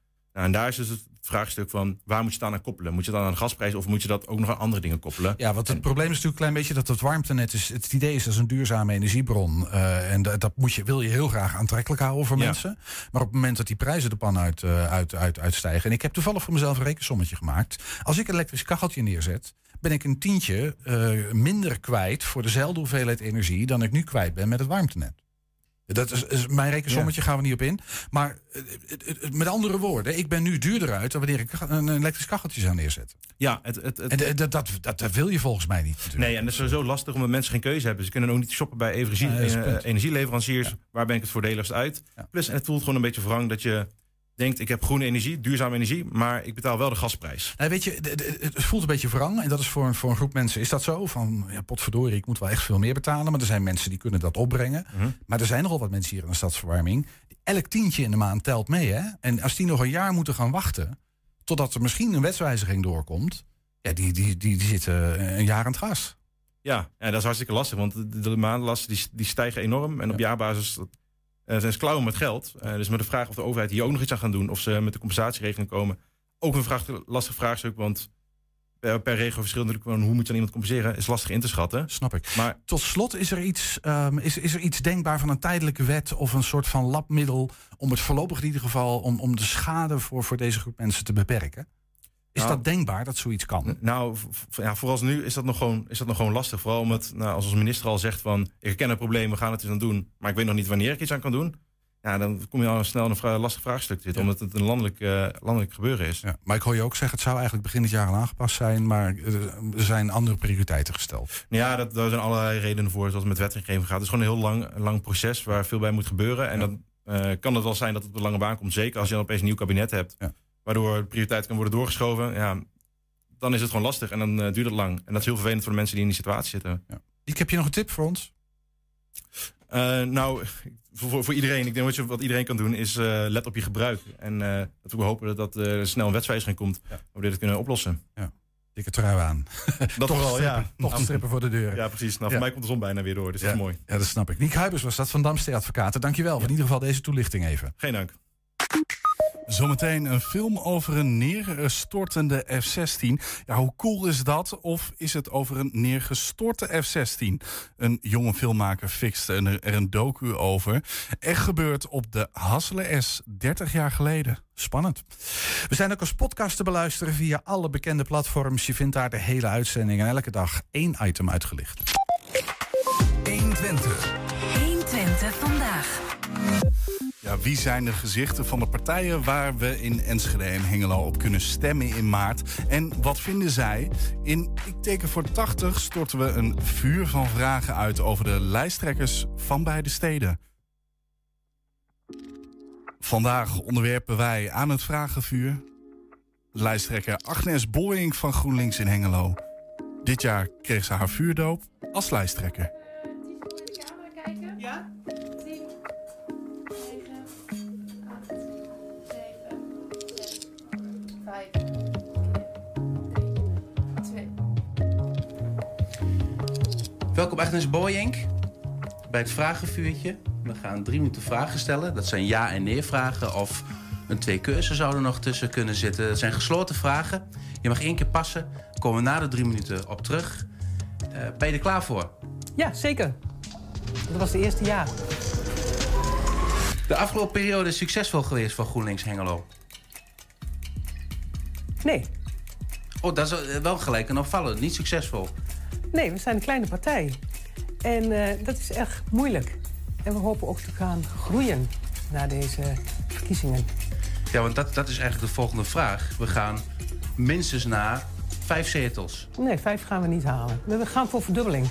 Nou, en daar is dus het vraagstuk van waar moet je het aan koppelen? Moet je dan aan de gasprijs of moet je dat ook nog aan andere dingen koppelen? Ja, want het probleem is natuurlijk een klein beetje dat het warmtenet is. Het idee is dat is een duurzame energiebron. eh, en dat, dat moet je, wil je heel graag aantrekkelijk houden voor Ja. mensen. Maar op het moment dat die prijzen de pan uit, eh, uit, uit, uitstijgen. En ik heb toevallig voor mezelf een rekensommetje gemaakt. Als ik een elektrisch kacheltje neerzet, ben ik een tientje eh, minder kwijt voor dezelfde hoeveelheid energie dan ik nu kwijt ben met het warmtenet. Dat is, is mijn rekensommetje, gaan we niet op in. Maar eh, het- het- met andere woorden, ik ben nu duurder uit dan wanneer ik een elektrisch kacheltje zou neerzetten. Ja, het, het, het- En dat, dat, dat, dat wil je volgens mij niet. natuurlijk. nee, en dat is sowieso lastig omdat mensen geen keuze hebben. Ze kunnen ook niet shoppen bij energie, eh, energieleveranciers. Waar ben ik het voordeligst uit? Plus, en het voelt gewoon een beetje wrang dat je denkt, ik heb groene energie, duurzame energie, maar ik betaal wel de gasprijs. Nee, weet je, het voelt een beetje wrang. En dat is voor, een- voor een groep mensen is dat zo. Van, ja, potverdorie, ik moet wel echt veel meer betalen. Maar er zijn mensen die kunnen dat opbrengen. Mhm. Maar er zijn nogal wat mensen hier in de stadsverwarming. Elk tientje in de maand telt mee, hè. En als die nog een jaar moeten gaan wachten... totdat er misschien een wetswijziging doorkomt... ja, die, die, die, die zitten een jaar aan het gas. Ja, ja, dat is hartstikke lastig, want de, de maandlasten die, die stijgen enorm. En op jaarbasis eh, zijn ze klauwen met geld. Eh, dus met de vraag of de overheid hier ook nog iets aan gaat doen... of ze met de compensatieregeling komen. Ook een vraag, lastig vraagstuk, want per, per regio verschilt natuurlijk... hoe moet je aan iemand compenseren, is lastig in te schatten. Snap ik. Maar Tot slot is er iets, ehm, is, is er iets denkbaar van een tijdelijke wet... of een soort van labmiddel om het voorlopig in ieder geval... om, om de schade voor, voor deze groep mensen te beperken? Is Nou, dat denkbaar dat zoiets kan? Nou, ja, vooralsnu is dat, nog gewoon, is dat nog gewoon lastig. Vooral omdat, nou, als onze minister al zegt van... ik herken het probleem, we gaan het eens aan doen... maar ik weet nog niet wanneer ik iets aan kan doen. ja, dan kom je al snel in een vra- lastig vraagstuk te zitten. Omdat het een landelijk, eh, landelijk gebeuren is. Ja, maar ik hoor je ook zeggen, het zou eigenlijk begin dit jaar al aangepast zijn, maar eh, er zijn andere prioriteiten gesteld. Ja, dat, daar zijn allerlei redenen voor, zoals het met wetgeving gaat. Het is gewoon een heel lang, lang proces waar veel bij moet gebeuren. En dan eh, kan het wel zijn dat het op de lange baan komt. Zeker als je dan opeens een nieuw kabinet hebt, waardoor prioriteit kan worden doorgeschoven. Ja, dan is het gewoon lastig en dan eh, duurt het lang. En dat is heel vervelend voor de mensen die in die situatie zitten. Ik heb je nog een tip voor ons? Eh, nou, *laughs* voor, voor, iedereen, ik denk wat, je, wat iedereen kan doen, is eh, let op je gebruik. En dat we hopen dat, dat snel een wetswijziging komt, waardoor we dit kunnen oplossen. Ja. Dikke trui aan. *laughs* Dat Toch wel, ja. Toch strippen voor de deur. Ja, precies. Nou, Ja. voor mij komt de zon bijna weer door, dus dat ja. is mooi. Ja, dat snap ik. Niek Huibers was dat van Damstee Advocaten. Dankjewel voor in ieder geval deze toelichting even. Geen dank. Zometeen een film over een neerstortende F-16. Ja, hoe cool is dat? Of is het over een neergestorte F-16? Een jonge filmmaker fixte er een docu over. Echt gebeurd op de Hasselen S 30 jaar geleden. Spannend. We zijn ook als podcast te beluisteren via alle bekende platforms. Je vindt daar de hele uitzending en elke dag één item uitgelicht. 120. 120 vandaag. Wie zijn de gezichten van de partijen waar we in Enschede en Hengelo op kunnen stemmen in maart? En wat vinden zij? In Ik teken voor 80 storten we een vuur van vragen uit over de lijsttrekkers van beide steden. Vandaag onderwerpen wij aan het vragenvuur lijsttrekker Agnes Boying van GroenLinks in Hengelo. Dit jaar kreeg ze haar vuurdoop als lijsttrekker. Welkom Agnes Boyink bij het vragenvuurtje. We gaan drie minuten vragen stellen. Dat zijn ja- en nee-vragen of een twee keuze zou er nog tussen kunnen zitten. Het zijn gesloten vragen. Je mag één keer passen. Komen we na de drie minuten op terug. Eh, ben je er klaar voor? Ja, zeker. Dat was de eerste jaar. De afgelopen periode is succesvol geweest voor GroenLinks Hengelo. Nee. Oh, dat is wel gelijk en opvallend. Niet succesvol. Nee, we zijn een kleine partij. En eh, dat is echt moeilijk. En we hopen ook te gaan groeien na deze verkiezingen. Ja, want dat, dat is eigenlijk de volgende vraag. We gaan minstens naar vijf zetels. Nee, vijf gaan we niet halen. We gaan voor verdubbeling.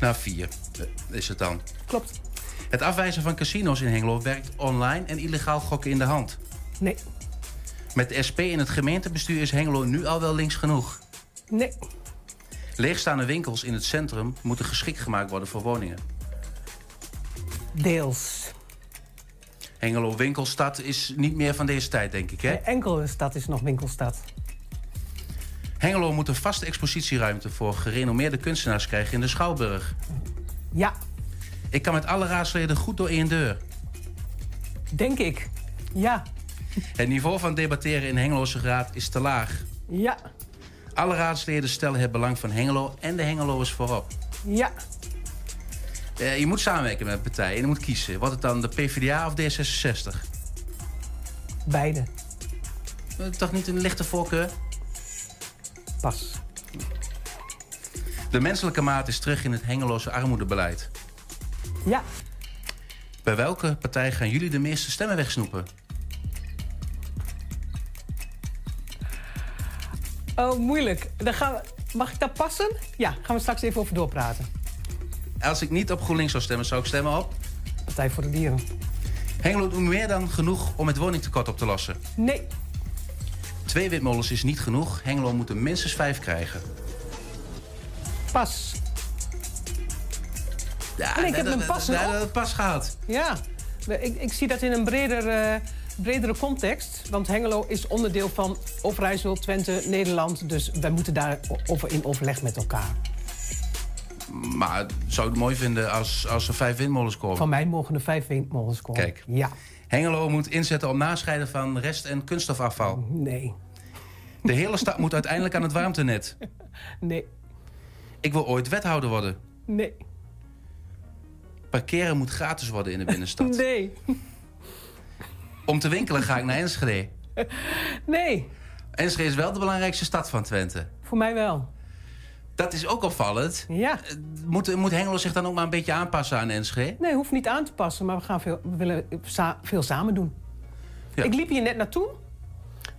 Naar vier eh, is het dan. Klopt. Het afwijzen van casino's in Hengelo werkt online en illegaal gokken in de hand. Nee. Met de SP in het gemeentebestuur is Hengelo nu al wel links genoeg. Nee. Leegstaande winkels in het centrum moeten geschikt gemaakt worden voor woningen. Deels. Hengelo winkelstad is niet meer van deze tijd, denk ik, hè? Geen enkele stad is nog winkelstad. Hengelo moet een vaste expositieruimte voor gerenommeerde kunstenaars krijgen in de Schouwburg. Ja. Ik kan met alle raadsleden goed door één deur. Denk ik. Ja. Het niveau van debatteren in Hengeloze Raad is te laag. Ja. Alle raadsleden stellen het belang van Hengelo en de Hengeloers voorop. Ja. Eh, je moet samenwerken met partijen en je moet kiezen. Wordt het dan de PvdA of D66? Beide. Eh, Toch niet een lichte voorkeur? Pas. De menselijke maat is terug in het Hengeloze armoedebeleid. Ja. Bij welke partij gaan jullie de meeste stemmen wegsnoepen? Oh, moeilijk. Dan gaan we... Mag ik dat passen? Ja, gaan we straks even over doorpraten. Als ik niet op GroenLinks zou stemmen, zou ik stemmen op? Partij voor de Dieren. Hengelo doet meer dan genoeg om het woningtekort op te lossen. Nee. Twee windmolens is niet genoeg. Hengelo moet er minstens vijf krijgen. Pas. Ja, En ik heb dat- pas pas gehad. Ja. Ik, ik zie dat in een breder, eh, bredere context. Want Hengelo is onderdeel van Overijssel, Twente, Nederland. Dus wij moeten daarover in overleg met elkaar. Maar zou ik het mooi vinden als, als er vijf windmolens komen? Van mij mogen er vijf windmolens komen. Kijk. Ja. Hengelo moet inzetten op nascheiden van rest- en kunststofafval. Nee. De hele stad moet uiteindelijk aan het warmtenet. *laughs* Nee. Ik wil ooit wethouder worden. Nee. Parkeren moet gratis worden in de binnenstad. *laughs* Nee. Om te winkelen ga ik naar Enschede. *laughs* Nee. Enschede is wel de belangrijkste stad van Twente. Voor mij wel. Dat is ook opvallend. Ja. Moet, moet Hengelo zich dan ook maar een beetje aanpassen aan Enschede? Nee, hoeft niet aan te passen, maar we, gaan veel, we willen sa- veel samen doen. Ik liep hier net naartoe.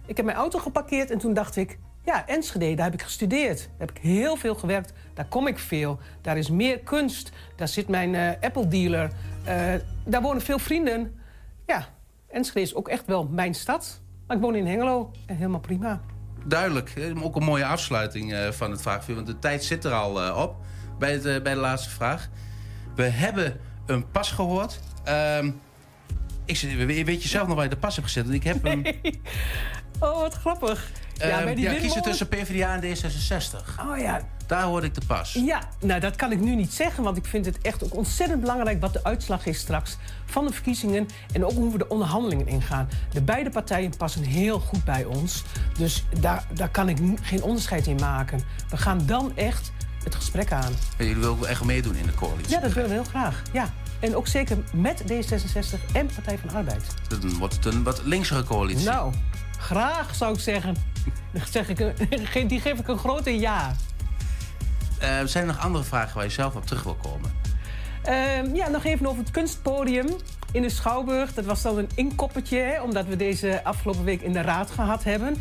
Ik heb mijn auto geparkeerd en toen dacht ik... ja, Enschede, daar heb ik gestudeerd. Daar heb ik heel veel gewerkt. Daar kom ik veel. Daar is meer kunst. Daar zit mijn eh, Apple-dealer. Eh, daar wonen veel vrienden. Enschede is ook echt wel mijn stad. Maar ik woon in Hengelo en helemaal prima. Duidelijk. Ook een mooie afsluiting eh, van het vraagvuur. Want de tijd zit er al eh, op bij, het, eh, bij de laatste vraag. We hebben een pas gehoord. Ehm, ik, weet je zelf nog waar je de pas hebt gezet? Ik heb hem... *laughs* Oh, wat grappig. Ehm, ja, bij die ja, kiezen tussen PvdA en D66. Oh ja, Daar hoorde ik de pas. Ja, nou dat kan ik nu niet zeggen, want ik vind het echt ook ontzettend belangrijk wat de uitslag is straks van de verkiezingen en ook hoe we de onderhandelingen ingaan. De beide partijen passen heel goed bij ons, dus daar, daar kan ik geen onderscheid in maken. We gaan dan echt het gesprek aan. Jullie willen ook echt meedoen in de coalitie. Ja, dat willen we heel graag. Ja. En ook zeker met D66 en Partij van Arbeid. Dan wordt het een wat linksere coalitie. Nou, graag zou ik zeggen. *laughs* Zeg ik een- Die geef ik een grote ja. Eh, zijn er nog andere vragen waar je zelf op terug wil komen? Ehm, ja, nog even over het kunstpodium in de Schouwburg. Dat was dan een inkoppertje, hè, omdat we deze afgelopen week in de raad gehad hebben.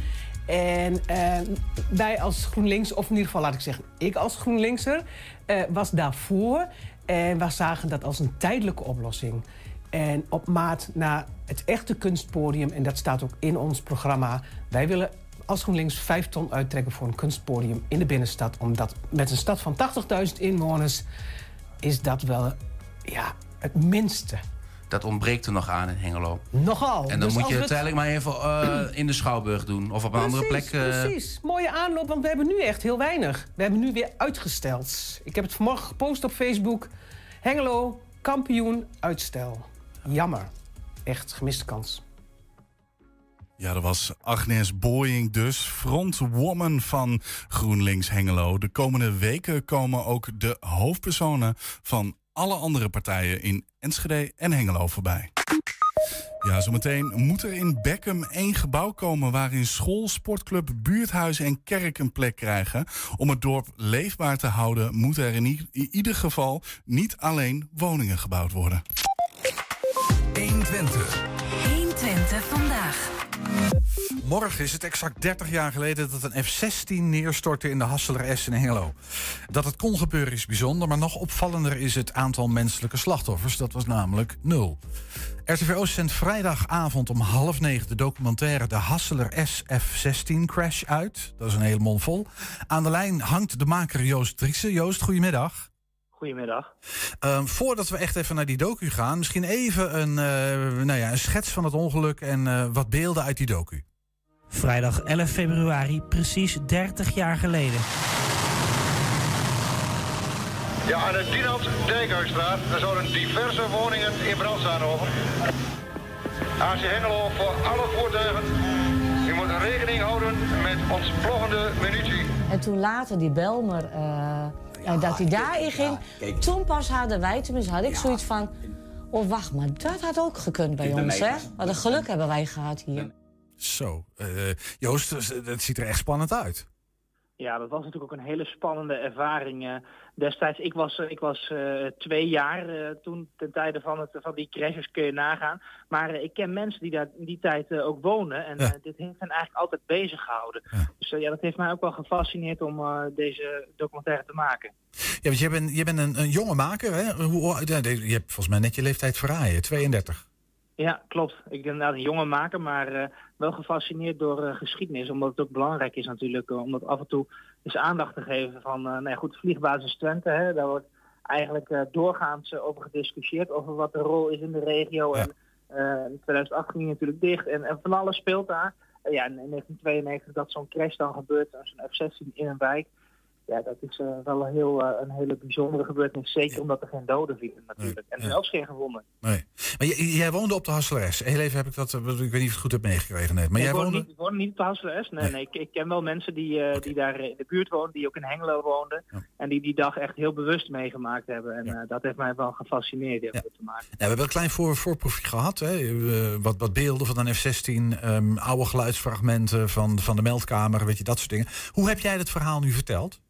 En ehm, wij als GroenLinks, of in ieder geval laat ik zeggen, ik als GroenLinkser, eh, was daarvoor. En we zagen dat als een tijdelijke oplossing. En op maat naar het echte kunstpodium, en dat staat ook in ons programma. Wij willen als GroenLinks 5 ton uittrekken voor een kunstpodium in de binnenstad. Omdat met een stad van 80.000 inwoners is dat wel ja, het minste. Dat ontbreekt er nog aan in Hengelo. Nogal. En dan Dus moet je het eigenlijk maar even eh, *clears throat* in de Schouwburg doen. Of op een andere plek. Eh, precies. Mooie aanloop, want we hebben nu echt heel weinig. We hebben nu weer uitgesteld. Ik heb het vanmorgen gepost op Facebook. Hengelo, kampioen, uitstel. Jammer. Echt gemiste kans. Ja, dat was Agnes Boying dus, frontwoman van GroenLinks Hengelo. De komende weken komen ook de hoofdpersonen van alle andere partijen in Enschede en Hengelo voorbij. Ja, zometeen moet er in Beckham één gebouw komen waarin school, sportclub, buurthuis en kerk een plek krijgen. Om het dorp leefbaar te houden, moeten er in, ieder geval niet alleen woningen gebouwd worden. 120. 120 vandaag. Morgen is het exact 30 jaar geleden dat een F-16 neerstortte in de Hasseler S in Hengelo. Dat het kon gebeuren is bijzonder, maar nog opvallender is het aantal menselijke slachtoffers. Dat was namelijk nul. RTVO zendt vrijdagavond om half negen de documentaire De Hasseler S F-16 Crash uit. Dat is een hele mond vol. Aan de lijn hangt de maker Joost Driessen. Joost, goedemiddag. Goedemiddag. Ehm, voordat we echt even naar die docu gaan, misschien even een, eh, nou ja, een schets van het ongeluk en eh, wat beelden uit die docu. Vrijdag 11 februari, precies 30 jaar geleden. Ja, aan de Dinant Dijkhuisstraat. Er zouden diverse woningen in brand staan over. AC Hengelo voor alle voertuigen. U moet rekening houden met ontploffende munitie. En toen later die Belmer, eh, eh, dat hij daarin ging, toen pas hadden wij, tenminste had ik zoiets van... Oh, wacht, maar dat had ook gekund bij ons, hè? Wat een geluk hebben wij gehad hier. Zo, eh, Joost, het ziet er echt spannend uit. Ja, dat was natuurlijk ook een hele spannende ervaring eh, destijds. Ik was, eh, ik was eh, twee jaar toen ten tijde van, het, van die crashes kun je nagaan. Maar ik ken mensen die daar in die tijd ook wonen. En dit heeft hen eigenlijk altijd bezig gehouden. Dus ja, dat heeft mij ook wel gefascineerd om deze documentaire te maken. Ja, want jij bent, jij bent een, een jonge maker, hè? Hoe, je hebt volgens mij net je leeftijd verraaien, 32. Ja, klopt. Ik ben inderdaad een jonge maker, maar eh, wel gefascineerd door eh, geschiedenis. Omdat het ook belangrijk is natuurlijk eh, om dat af en toe eens aandacht te geven van... nou ja, goed, vliegbasis Twente, hè, daar wordt eigenlijk doorgaans over gediscussieerd... over wat de rol is in de regio. En in 2008 ging natuurlijk dicht en, en van alles speelt daar. Ja, in 1992 dat zo'n crash dan gebeurt, zo'n F-16 in een wijk... Ja, dat is eh, wel een, heel, eh, een hele bijzondere gebeurtenis. Zeker omdat er geen doden vielen natuurlijk. En zelfs geen gewonden. Nee. Maar jij, jij woonde op de Hasseleres. Heel even heb ik dat, eh, ik weet niet of ik het goed heb meegekregen. Maar Nee, jij ik woon woonde... niet, ik woon niet op de Hasseles. Nee, nee. ik, ik ken wel mensen die, die daar in de buurt wonen, die ook in Hengelo woonden. En die die dag echt heel bewust meegemaakt hebben. En dat heeft mij wel gefascineerd te maken. Ja, we hebben een klein voor, voorproefje gehad. Hè? Wat, wat beelden van een F-16, ehm, oude geluidsfragmenten van, van de meldkamer, weet je, dat soort dingen. Hoe heb jij het verhaal nu verteld?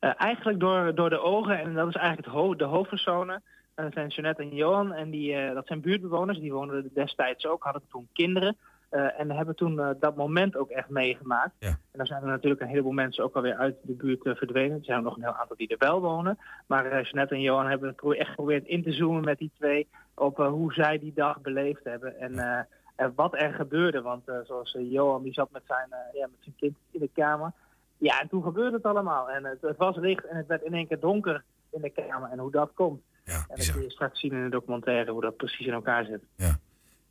Eh, eigenlijk door, door de ogen, en dat is eigenlijk het ho- de hoofdpersonen. En dat zijn Jeanette en Johan, en die, eh, dat zijn buurtbewoners. Die woonden destijds ook, hadden toen kinderen. eh, en hebben toen eh, dat moment ook echt meegemaakt. En dan zijn er natuurlijk een heleboel mensen ook alweer uit de buurt eh, verdwenen. Er zijn er nog een heel aantal die er wel wonen. Maar eh, Jeanette en Johan hebben echt geprobeerd in te zoomen met die twee... op eh, hoe zij die dag beleefd hebben. En, eh, en wat er gebeurde. Want eh, zoals eh, Johan, die zat met zijn, eh, ja, met zijn kind in de kamer. Ja, en toen gebeurde het allemaal. En het, het was licht en het werd in één keer donker in de kamer. En hoe dat komt. en dat kun je straks zien in de documentaire hoe dat precies in elkaar zit.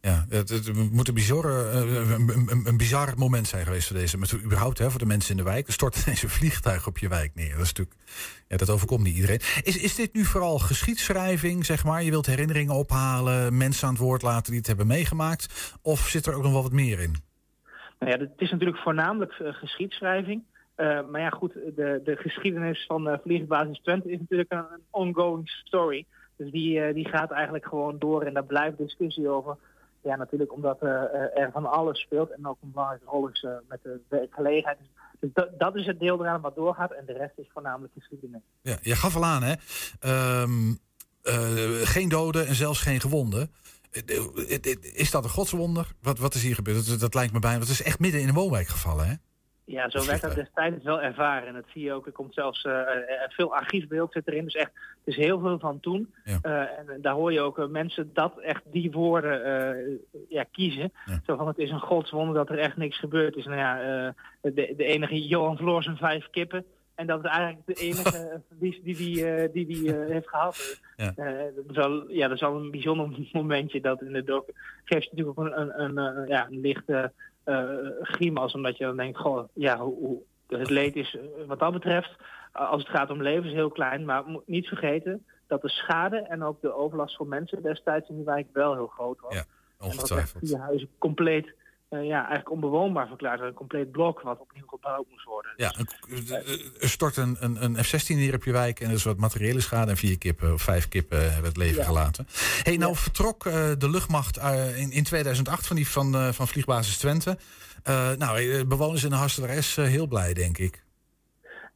Ja, het, het moet een, bizarre, eh, een, een, een bizar moment zijn geweest voor deze. Maar überhaupt hè, voor de mensen in de wijk. Er stort *laughs* ineens een vliegtuig op je wijk neer. Dat, is natuurlijk, ja, dat overkomt niet iedereen. Is, is dit nu vooral geschiedschrijving, zeg maar? Je wilt herinneringen ophalen, mensen aan het woord laten die het hebben meegemaakt? Of zit er ook nog wel wat meer in? Nou ja, het is natuurlijk voornamelijk eh, geschiedschrijving. Eh, maar ja, goed, de, de geschiedenis van eh Vliegbasis Twente is natuurlijk een, ongoing story. Dus die, eh, die gaat eigenlijk gewoon door en daar blijft discussie over. Ja, natuurlijk omdat er van alles speelt en ook een belangrijke rol is met de werkgelegenheid. Dus dat, dat is het deel eraan wat doorgaat en de rest is voornamelijk geschiedenis. Ja, je gaf al aan, hè? Ehm, eh, geen doden en zelfs geen gewonden. Is dat een godswonder? Wat, wat is hier gebeurd? Dat, dat lijkt me bijna. Het is echt midden in een woonwijk gevallen, hè? Ja, zo werd dat destijds wel ervaren. En dat zie je ook. Er komt zelfs eh, veel archiefbeeld zit erin. Dus echt, het is heel veel van toen. En daar hoor je ook mensen dat echt die woorden ja, kiezen. Zo van het is een godswonder dat er echt niks gebeurd is. Nou ja, de, de enige Johan verloor zijn vijf kippen. En dat is eigenlijk de enige *laughs* verlies die die, die, die eh, heeft gehad. Ja. Dat, is wel, ja, dat is wel een bijzonder *laughs* momentje dat in de doc geeft natuurlijk ook een, een, een, ja, een lichte grimas. Omdat je dan denkt, goh, ja, hoe, hoe, het leed is eh, wat dat betreft, eh, als het gaat om levens, heel klein. Maar moet niet vergeten dat de schade en ook de overlast voor mensen destijds in die wijk wel heel groot was. En dat echt ongetwijfeld. vier huizen compleet, eh, ja, eigenlijk onbewoonbaar verklaard. Een compleet blok wat opnieuw gebouwd moest worden. Ja, een- eh, er stort een, een, een F-16 neer op je wijk en er is wat materiële schade en vier kippen of vijf kippen hebben het leven Ja. gelaten. Hey, nou vertrok eh, de luchtmacht eh, in, in 2008 van, die, van, eh, van vliegbasis Twente. Eh, nou, eh, bewoners in de Harsteres uh, heel blij, denk ik.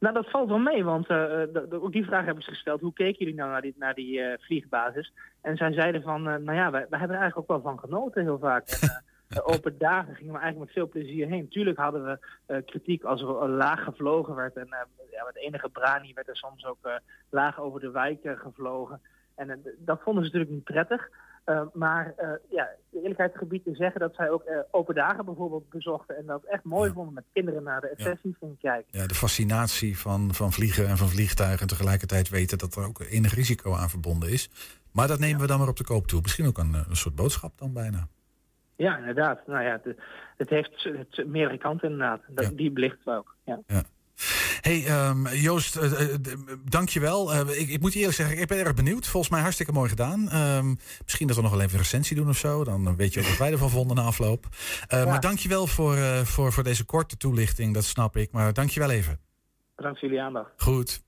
Nou, dat valt wel mee, want eh, ook die vraag hebben ze gesteld. Hoe keken jullie nou naar die, naar die eh, vliegbasis? En zij zeiden van, eh, nou ja, wij, wij hebben er eigenlijk ook wel van genoten heel vaak. En, eh, *laughs* eh, open dagen gingen we eigenlijk met veel plezier heen. Tuurlijk hadden we eh, kritiek als er eh, laag gevlogen werd. En eh, ja, met enige brani werd er soms ook eh, laag over de wijk eh, gevlogen. En eh, dat vonden ze natuurlijk niet prettig. Eh, maar eh, ja, de eerlijkheid gebied te zeggen dat zij ook eh, open dagen bijvoorbeeld bezochten. En dat echt mooi vonden met kinderen naar de F-16 gingen kijken. Ja, de fascinatie van, van vliegen en van vliegtuigen en tegelijkertijd weten dat er ook enig risico aan verbonden is. Maar dat nemen we dan maar op de koop toe. Misschien ook een, eh, een soort boodschap dan bijna. Ja, inderdaad. Nou ja, het, het heeft het, meerdere kanten inderdaad. Dat, Die belichten we ook. Ja. Hey ehm, Joost, eh, eh, d- dank je wel. ik, ik moet eerlijk zeggen, ik ben erg benieuwd. Volgens mij hartstikke mooi gedaan. Ehm, misschien dat we nog wel even een recensie doen of zo. Dan weet je ook wat wij ervan vonden na afloop. Eh, Maar dank je wel voor, eh, voor, voor deze korte toelichting. Dat snap ik. Maar dank je wel even. Bedankt voor jullie aandacht. Goed.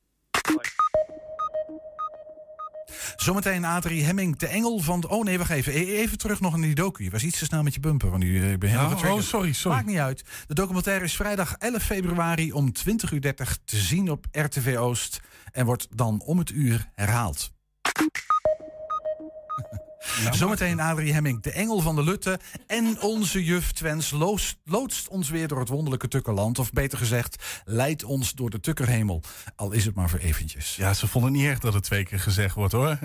Zometeen Adrie Hemming, de engel van... Oh nee, wacht even. E- Even terug nog naar die docu. Je was iets te snel met je bumper. Want eh, ik ben helemaal getriggerd. oh, sorry, sorry. Maakt niet uit. De documentaire is vrijdag 11 februari om 20.30 uur te zien op RTV Oost. En wordt dan om het uur herhaald. *laughs* Zometeen Adrie Hemming, de engel van de Lutte. En onze juf Twens loodst, loodst ons weer door het wonderlijke Tukkerland. Of beter gezegd, leidt ons door de Tukkerhemel. Al is het maar voor eventjes. Ja, ze vonden het niet erg dat het twee keer gezegd wordt hoor.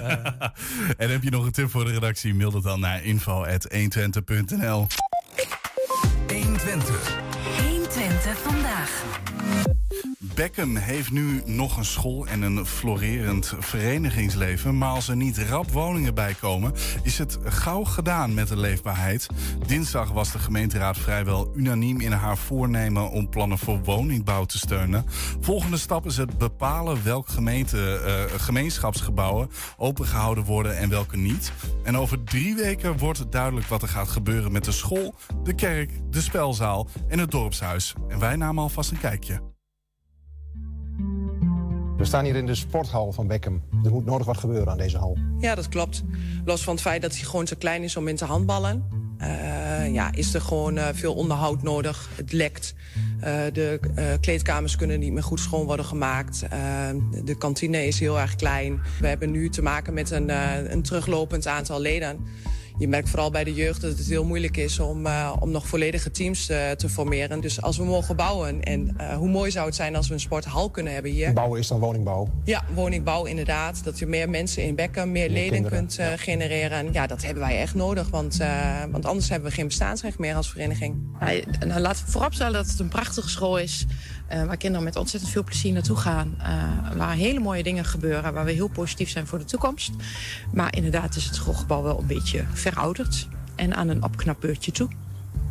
*laughs* en heb je nog een tip voor de redactie? Mail dat dan naar info.120.nl 120. 120 vandaag. Beckham heeft nu nog een school en een florerend verenigingsleven. Maar als er niet rap woningen bij komen, is het gauw gedaan met de leefbaarheid. Dinsdag was de gemeenteraad vrijwel unaniem in haar voornemen om plannen voor woningbouw te steunen. Volgende stap is het bepalen welk gemeente, eh, gemeenschapsgebouwen opengehouden worden en welke niet. En over drie weken wordt duidelijk wat er gaat gebeuren met de school, de kerk, de spelzaal en het dorpshuis. En wij namen alvast een kijkje. We staan hier in de sporthal van Beckham. Er moet nodig wat gebeuren aan deze hal. Ja, dat klopt. Los van het feit dat hij gewoon zo klein is om te handballen... eh, ja, is er gewoon eh, veel onderhoud nodig. Het lekt. Eh, de kleedkamers kunnen niet meer goed schoon worden gemaakt. De kantine is heel erg klein. We hebben nu te maken met een, een teruglopend aantal leden. Je merkt vooral bij de jeugd dat het heel moeilijk is om, eh, om nog volledige teams eh, te formeren. Dus als we mogen bouwen, en eh, hoe mooi zou het zijn als we een sporthal kunnen hebben hier. Bouwen is dan woningbouw. Ja, woningbouw inderdaad. Dat je meer mensen in Beckham, meer, leden kinderen, kunt eh, genereren. Ja, dat hebben wij echt nodig, want, eh, want anders hebben we geen bestaansrecht meer als vereniging. Ja, nou, laten we vooropstellen dat het een prachtige school is. Eh, waar kinderen met ontzettend veel plezier naartoe gaan. eh, waar hele mooie dingen gebeuren. Waar we heel positief zijn voor de toekomst. Maar inderdaad is het schoolgebouw wel een beetje verouderd. En aan een opknapbeurtje toe.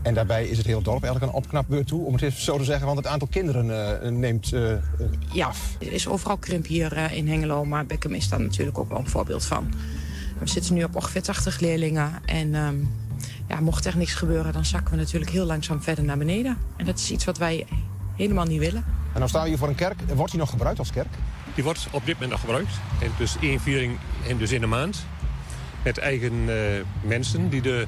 En daarbij is het hele dorp eigenlijk een opknapbeurt toe, om het even zo te zeggen. Want het aantal kinderen eh, neemt eh, Ja, er is overal krimp hier in Hengelo. Maar Beckham is daar natuurlijk ook wel een voorbeeld van. We zitten nu op ongeveer 80 leerlingen. En ehm, ja, mocht er niks gebeuren, dan zakken we natuurlijk heel langzaam verder naar beneden. En dat is iets wat wij helemaal niet willen. En dan staan we hier voor een kerk. Wordt die nog gebruikt als kerk? Die wordt op dit moment nog gebruikt. En dus één viering en dus in de maand. Met eigen eh, mensen die de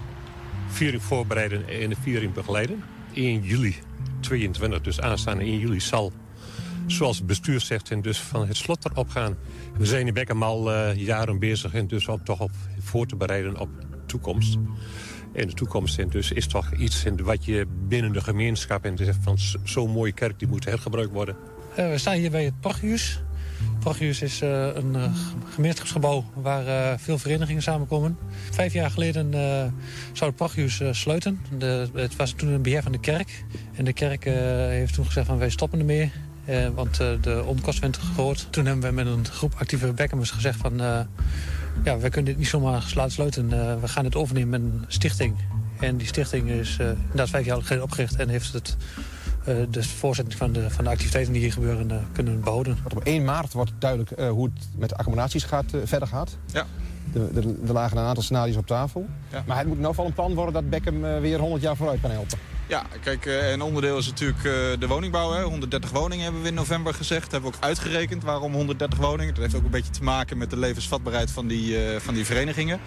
viering voorbereiden en de viering begeleiden. 1 juli 22, dus aanstaande 1 juli zal, zoals het bestuur zegt, en dus van het slot erop gaan. We zijn in Beckham al eh, jaren bezig en dus om toch op voor te bereiden op de toekomst. En de toekomst dus is toch iets wat je binnen de gemeenschap... en van zo'n mooie kerk die moet hergebruikt worden. Eh, we staan hier bij het Prachthuis. Het Prachthuis is eh, een eh, gemeenschapsgebouw waar veel verenigingen samenkomen. Vijf jaar geleden zou het Prachthuis eh, sluiten. De, het was toen een beheer van de kerk. En de kerk heeft toen gezegd van wij stoppen ermee. want de onkosten werden te groot. Toen hebben we met een groep actieve Beckhams gezegd van... ja, wij kunnen dit niet zomaar laten sluiten. Eh, we gaan het overnemen met een stichting. En die stichting is eh, inderdaad vijf jaar geleden opgericht... en heeft het, eh, de voorzetting van de, van de activiteiten die hier gebeuren eh, kunnen behouden. Want op 1 maart wordt duidelijk eh, hoe het met de accommodaties gaat, verder gaat. Ja. De, de, er lagen een aantal scenario's op tafel. Ja. Maar het moet in ieder geval een plan worden dat Beckham weer 100 jaar vooruit kan helpen. Ja, kijk, eh, een onderdeel is natuurlijk eh, de woningbouw. Hè. 130 woningen hebben we in november gezegd. Dat hebben we ook uitgerekend. Waarom 130 woningen? Dat heeft ook een beetje te maken met de levensvatbaarheid van die, eh, van die verenigingen.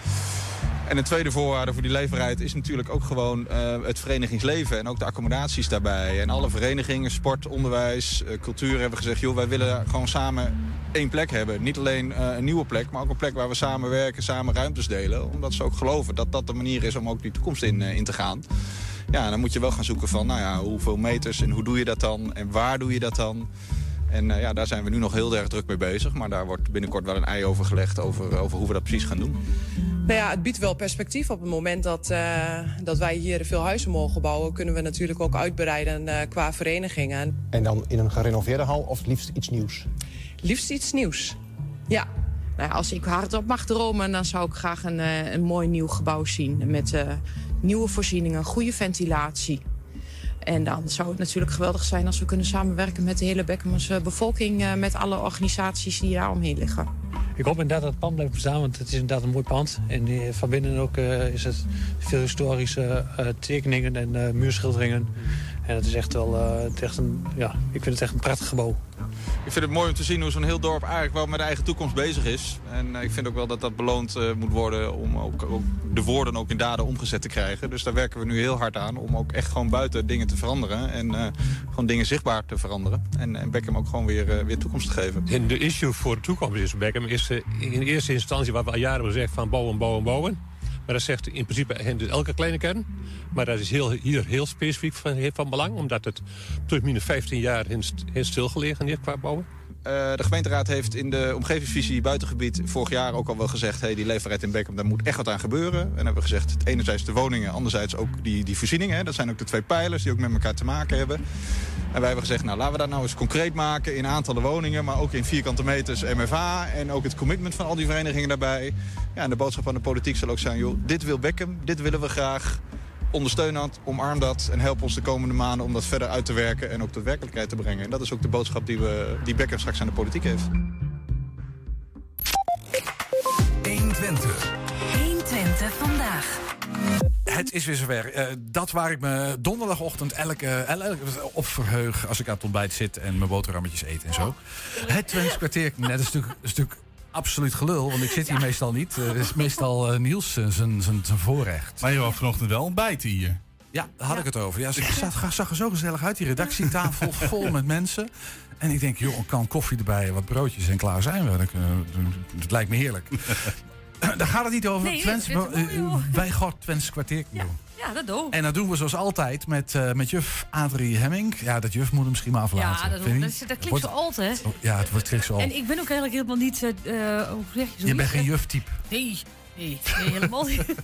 En een tweede voorwaarde voor die leefbaarheid is natuurlijk ook gewoon het verenigingsleven. En ook de accommodaties daarbij. En alle verenigingen, sport, onderwijs, cultuur hebben gezegd... joh, wij willen gewoon samen één plek hebben. Niet alleen een nieuwe plek, maar ook een plek waar we samen werken, samen ruimtes delen. Omdat ze ook geloven dat dat de manier is om ook die toekomst in, in te gaan. Ja, dan moet je wel gaan zoeken van, nou ja, hoeveel meters en hoe doe je dat dan? En waar doe je dat dan? En eh, ja, daar zijn we nu nog heel erg druk mee bezig. Maar daar wordt binnenkort wel een ei over gelegd over, over hoe we dat precies gaan doen. Nou ja, het biedt wel perspectief op het moment dat, eh, dat wij hier veel huizen mogen bouwen. Kunnen we natuurlijk ook uitbreiden eh, qua verenigingen. En dan in een gerenoveerde hal of liefst iets nieuws. Liefst iets nieuws. Ja. Nou, ja, als ik hardop mag dromen, dan zou ik graag een, eh, een mooi nieuw gebouw zien. Met eh, nieuwe voorzieningen, goede ventilatie. En dan zou het natuurlijk geweldig zijn als we kunnen samenwerken met de hele Beckhamse bevolking. eh, met alle organisaties die daar omheen liggen. Ik hoop inderdaad dat het pand blijft bestaan, want het is inderdaad een mooi pand. En van binnen ook eh, is het veel historische eh, tekeningen en muurschilderingen. En het is echt wel eh, het is echt een, ja, ik vind het echt een prachtig gebouw. Ik vind het mooi om te zien hoe zo'n heel dorp eigenlijk wel met de eigen toekomst bezig is. En eh, ik vind ook wel dat dat beloond eh, moet worden om ook, ook de woorden ook in daden omgezet te krijgen. Dus daar werken we nu heel hard aan om ook echt gewoon buiten dingen te veranderen. En eh, gewoon dingen zichtbaar te veranderen. En, en Beckham ook gewoon weer, weer toekomst te geven. En de issue voor de toekomst is Beckham is in eerste instantie wat we al jaren hebben gezegd van bouwen, bouwen, bouwen. Maar dat zegt in principe dus elke kleine kern. Maar dat is heel, hier heel specifiek van, van belang, omdat het plus minus 15 jaar in, st- in stilgelegen is qua bouwen. Eh, de gemeenteraad heeft in de omgevingsvisie buitengebied vorig jaar ook al wel gezegd... Hey, die leefbaarheid in Beckham, daar moet echt wat aan gebeuren. En hebben we gezegd, enerzijds de woningen, anderzijds ook die, die voorzieningen. Hè. Dat zijn ook de twee pijlers die ook met elkaar te maken hebben. En wij hebben gezegd, nou laten we dat nou eens concreet maken in aantallen woningen... maar ook in vierkante meters MFA en ook het commitment van al die verenigingen daarbij. Ja, en de boodschap aan de politiek zal ook zijn, joh, dit wil Beckham, dit willen we graag ondersteun dat, omarm dat en help ons de komende maanden om dat verder uit te werken en ook tot werkelijkheid te brengen. En dat is ook de boodschap die, we, die Beckham straks aan de politiek heeft. 120. 120 vandaag. Het is weer zover. Eh, dat waar ik me donderdagochtend elke, el- elke op verheug als ik aan het ontbijt zit en mijn boterhammetjes eet en zo. Het Twents kwartier, net een stuk, een stuk absoluut gelul, want ik zit hier meestal niet. Eh, Het is meestal eh, Niels eh, zijn zijn- zijn voorrecht. Maar je wou vanochtend wel ontbijten hier. Ja, daar had ik het over. Ja, ze zag, zag er zo gezellig uit, die redactietafel *laughs* vol met mensen. En ik denk, joh, een kan koffie erbij, wat broodjes en klaar zijn we. Dat lijkt me heerlijk. *laughs* Daar gaat het niet over. Nee, Twents, wij gaan Twents kwartier doen. Ja, dat doe En dat doen we zoals altijd met, eh, met juf Adrie Hemming. Ja, dat juf moet hem misschien maar aflaten. Ja, dat, je dat, niet? dat, klinkt zo hè? Oh, ja, het wordt klinkt zo En ik ben ook eigenlijk helemaal niet... eh, eh, hoe zeg je Je zoiets? bent geen juf-type. Nee, nee, nee, helemaal niet. *laughs*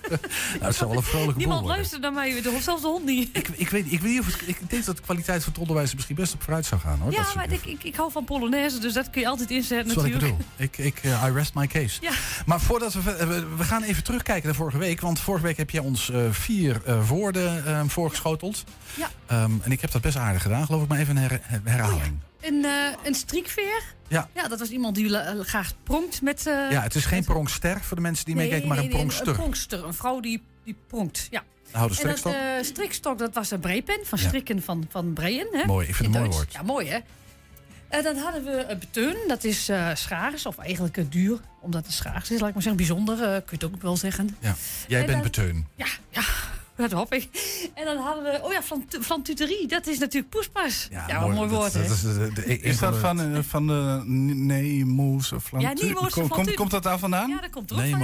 Nou, het zal wel een vrolijke Niemand luistert naar mij, de- zelfs de hond niet. Ik, ik, weet, ik, weet niet of het, ik denk dat de kwaliteit van het onderwijs er misschien best op vooruit zou gaan. Hoor, dat Ja, maar ik, ik, ik hou van Polonaise, dus dat kun je altijd inzetten Dat is wat ik natuurlijk. bedoel. Ik, ik, eh, I rest my case. Ja. Maar voordat we, we... We gaan even terugkijken naar vorige week. Want vorige week heb jij ons eh, vier eh, woorden eh, voorgeschoteld. Ja. Ehm, en ik heb dat best aardig gedaan, geloof ik. Maar even een her- her- herhaling. Een, eh een striekveer. Ja. Ja, dat was iemand die eh, graag pronkt met... eh, Ja, het is geen pronkster voor de mensen die nee, meekijken, maar nee, een nee, pronkster. Een pronkster, een vrouw die, die pronkt, ja. Nou, de En dat strikstok? strikstok, dat was een breipen van Ja. strikken van, van breien. Hè? Mooi, ik vind In het een mooi woord. Ja, mooi hè. En dan hadden we een beteun, dat is schaars, of eigenlijk duur, omdat het schaars is, laat ik maar zeggen. Bijzonder, kun je het ook wel zeggen. Ja. Jij En bent dan- beteun. Ja, ja, dat hoop ik. En dan hadden we, oh ja, flant- flantuterie, dat is natuurlijk poespas. Ja, wat mooi woord, hè? is, de- de- een Is van dat de- van, eh, van de Nemo's of Ja, Nemo's Kom- kom- Flantuur. Komt dat daar vandaan? Ja, dat komt er van, ja.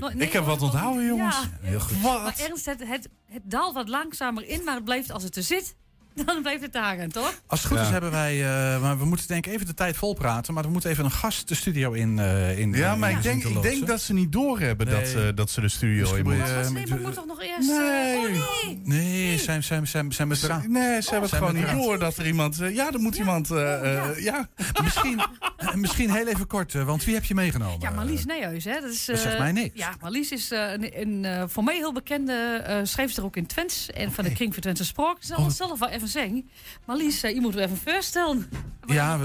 No- Ik heb wat onthouden, jongens. Ja. Heel goed. Maar Ernst, het, het, het daalt wat langzamer in, maar het blijft als het er zit, *laughs* dan blijft het hangen, toch? Als het goed Ja. is hebben wij, eh, maar we moeten denk ik even de tijd volpraten, maar we moeten even een gast de studio in. eh in Ja, in- maar in ik denk, ik denk dat ze niet doorhebben dat, Nee. ze, dat ze de studio in moeten. eh, Nee, maar moet toch nog eerst... Nee. eh, oh nee. Nee, zijn, zijn, zijn, zijn met Ze- eraan. Nee, ze hebben het gewoon niet door dat er iemand... eh, ja, er moet iemand... eh, eh, ja. *laughs* Misschien, eh, misschien heel even kort, eh, want wie heb je meegenomen? Ja, Marlies Nijhuis, hè. Dat, is, Dat zegt eh, mij niks. Ja, Marlies is eh, een, een eh, voor mij heel bekende eh schrijfster ook in Twents. En van de Kring voor Twentse Spraak. Ik zal Oh. zelf wel even zeggen. Marlies, eh, je moet me even voorstellen. Ja,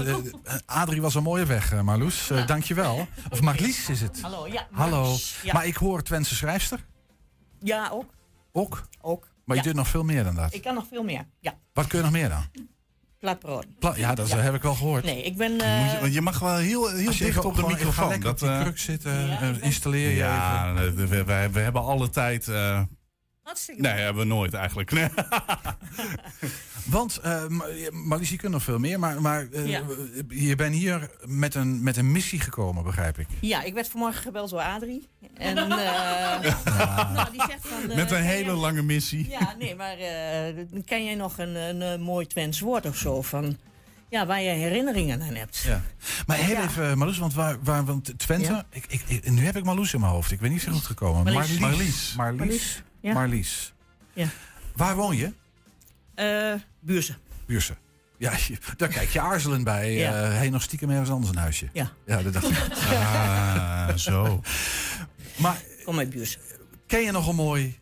Adrie was een mooie weg, eh, Marloes. Eh, dankjewel. Of Marlies is het. *laughs* Hallo, ja. Hallo. Ja. Maar ik hoor Twentse schrijfster. Ja, ook. Ook. Ook. Maar je doet nog veel meer dan dat. Ik kan nog veel meer. Ja, Wat kun je nog meer dan? platbrood. Pla- ja, dat heb ik wel gehoord. Nee, ik ben... Moet je, want je mag wel heel, heel je dicht even op de microfoon. lekker op Dat, die kruk zitten, installeer je ja, even. we, we, we hebben alle tijd... eh, Hartstikke nee, hebben we nooit eigenlijk. Nee. *laughs* Want, eh, Marlies, je kunt nog veel meer, maar, maar eh, Ja. je bent hier met een, met een missie gekomen, begrijp ik. Ja, ik werd vanmorgen gebeld door Adrie. En, *laughs* eh, nou, die zegt van... eh, Met een hele jij- lange missie. Ja, nee, maar eh, ken jij nog een, een, mooi Twents woord of zo? Van, ja, waar je herinneringen aan hebt. Ja. Maar heel Ja. even, Marloes, want, waar, waar, want Twente, Ja. ik, ik, ik- nu heb ik Marloes in mijn hoofd. Ik ben niet zo goed gekomen. Marlies. Marlies. Marlies. Marlies, ja. Marlies. Ja. Waar woon je? Eh Buurzen. Buurse. Ja, je- daar kijk je aarzelend bij. Ja. Ja. Heen nog stiekem ergens anders een huisje. Ja. Ja, dat dacht ik. *laughs* Ah, zo. Maar Kom uit Buurzen. ken je nog een mooi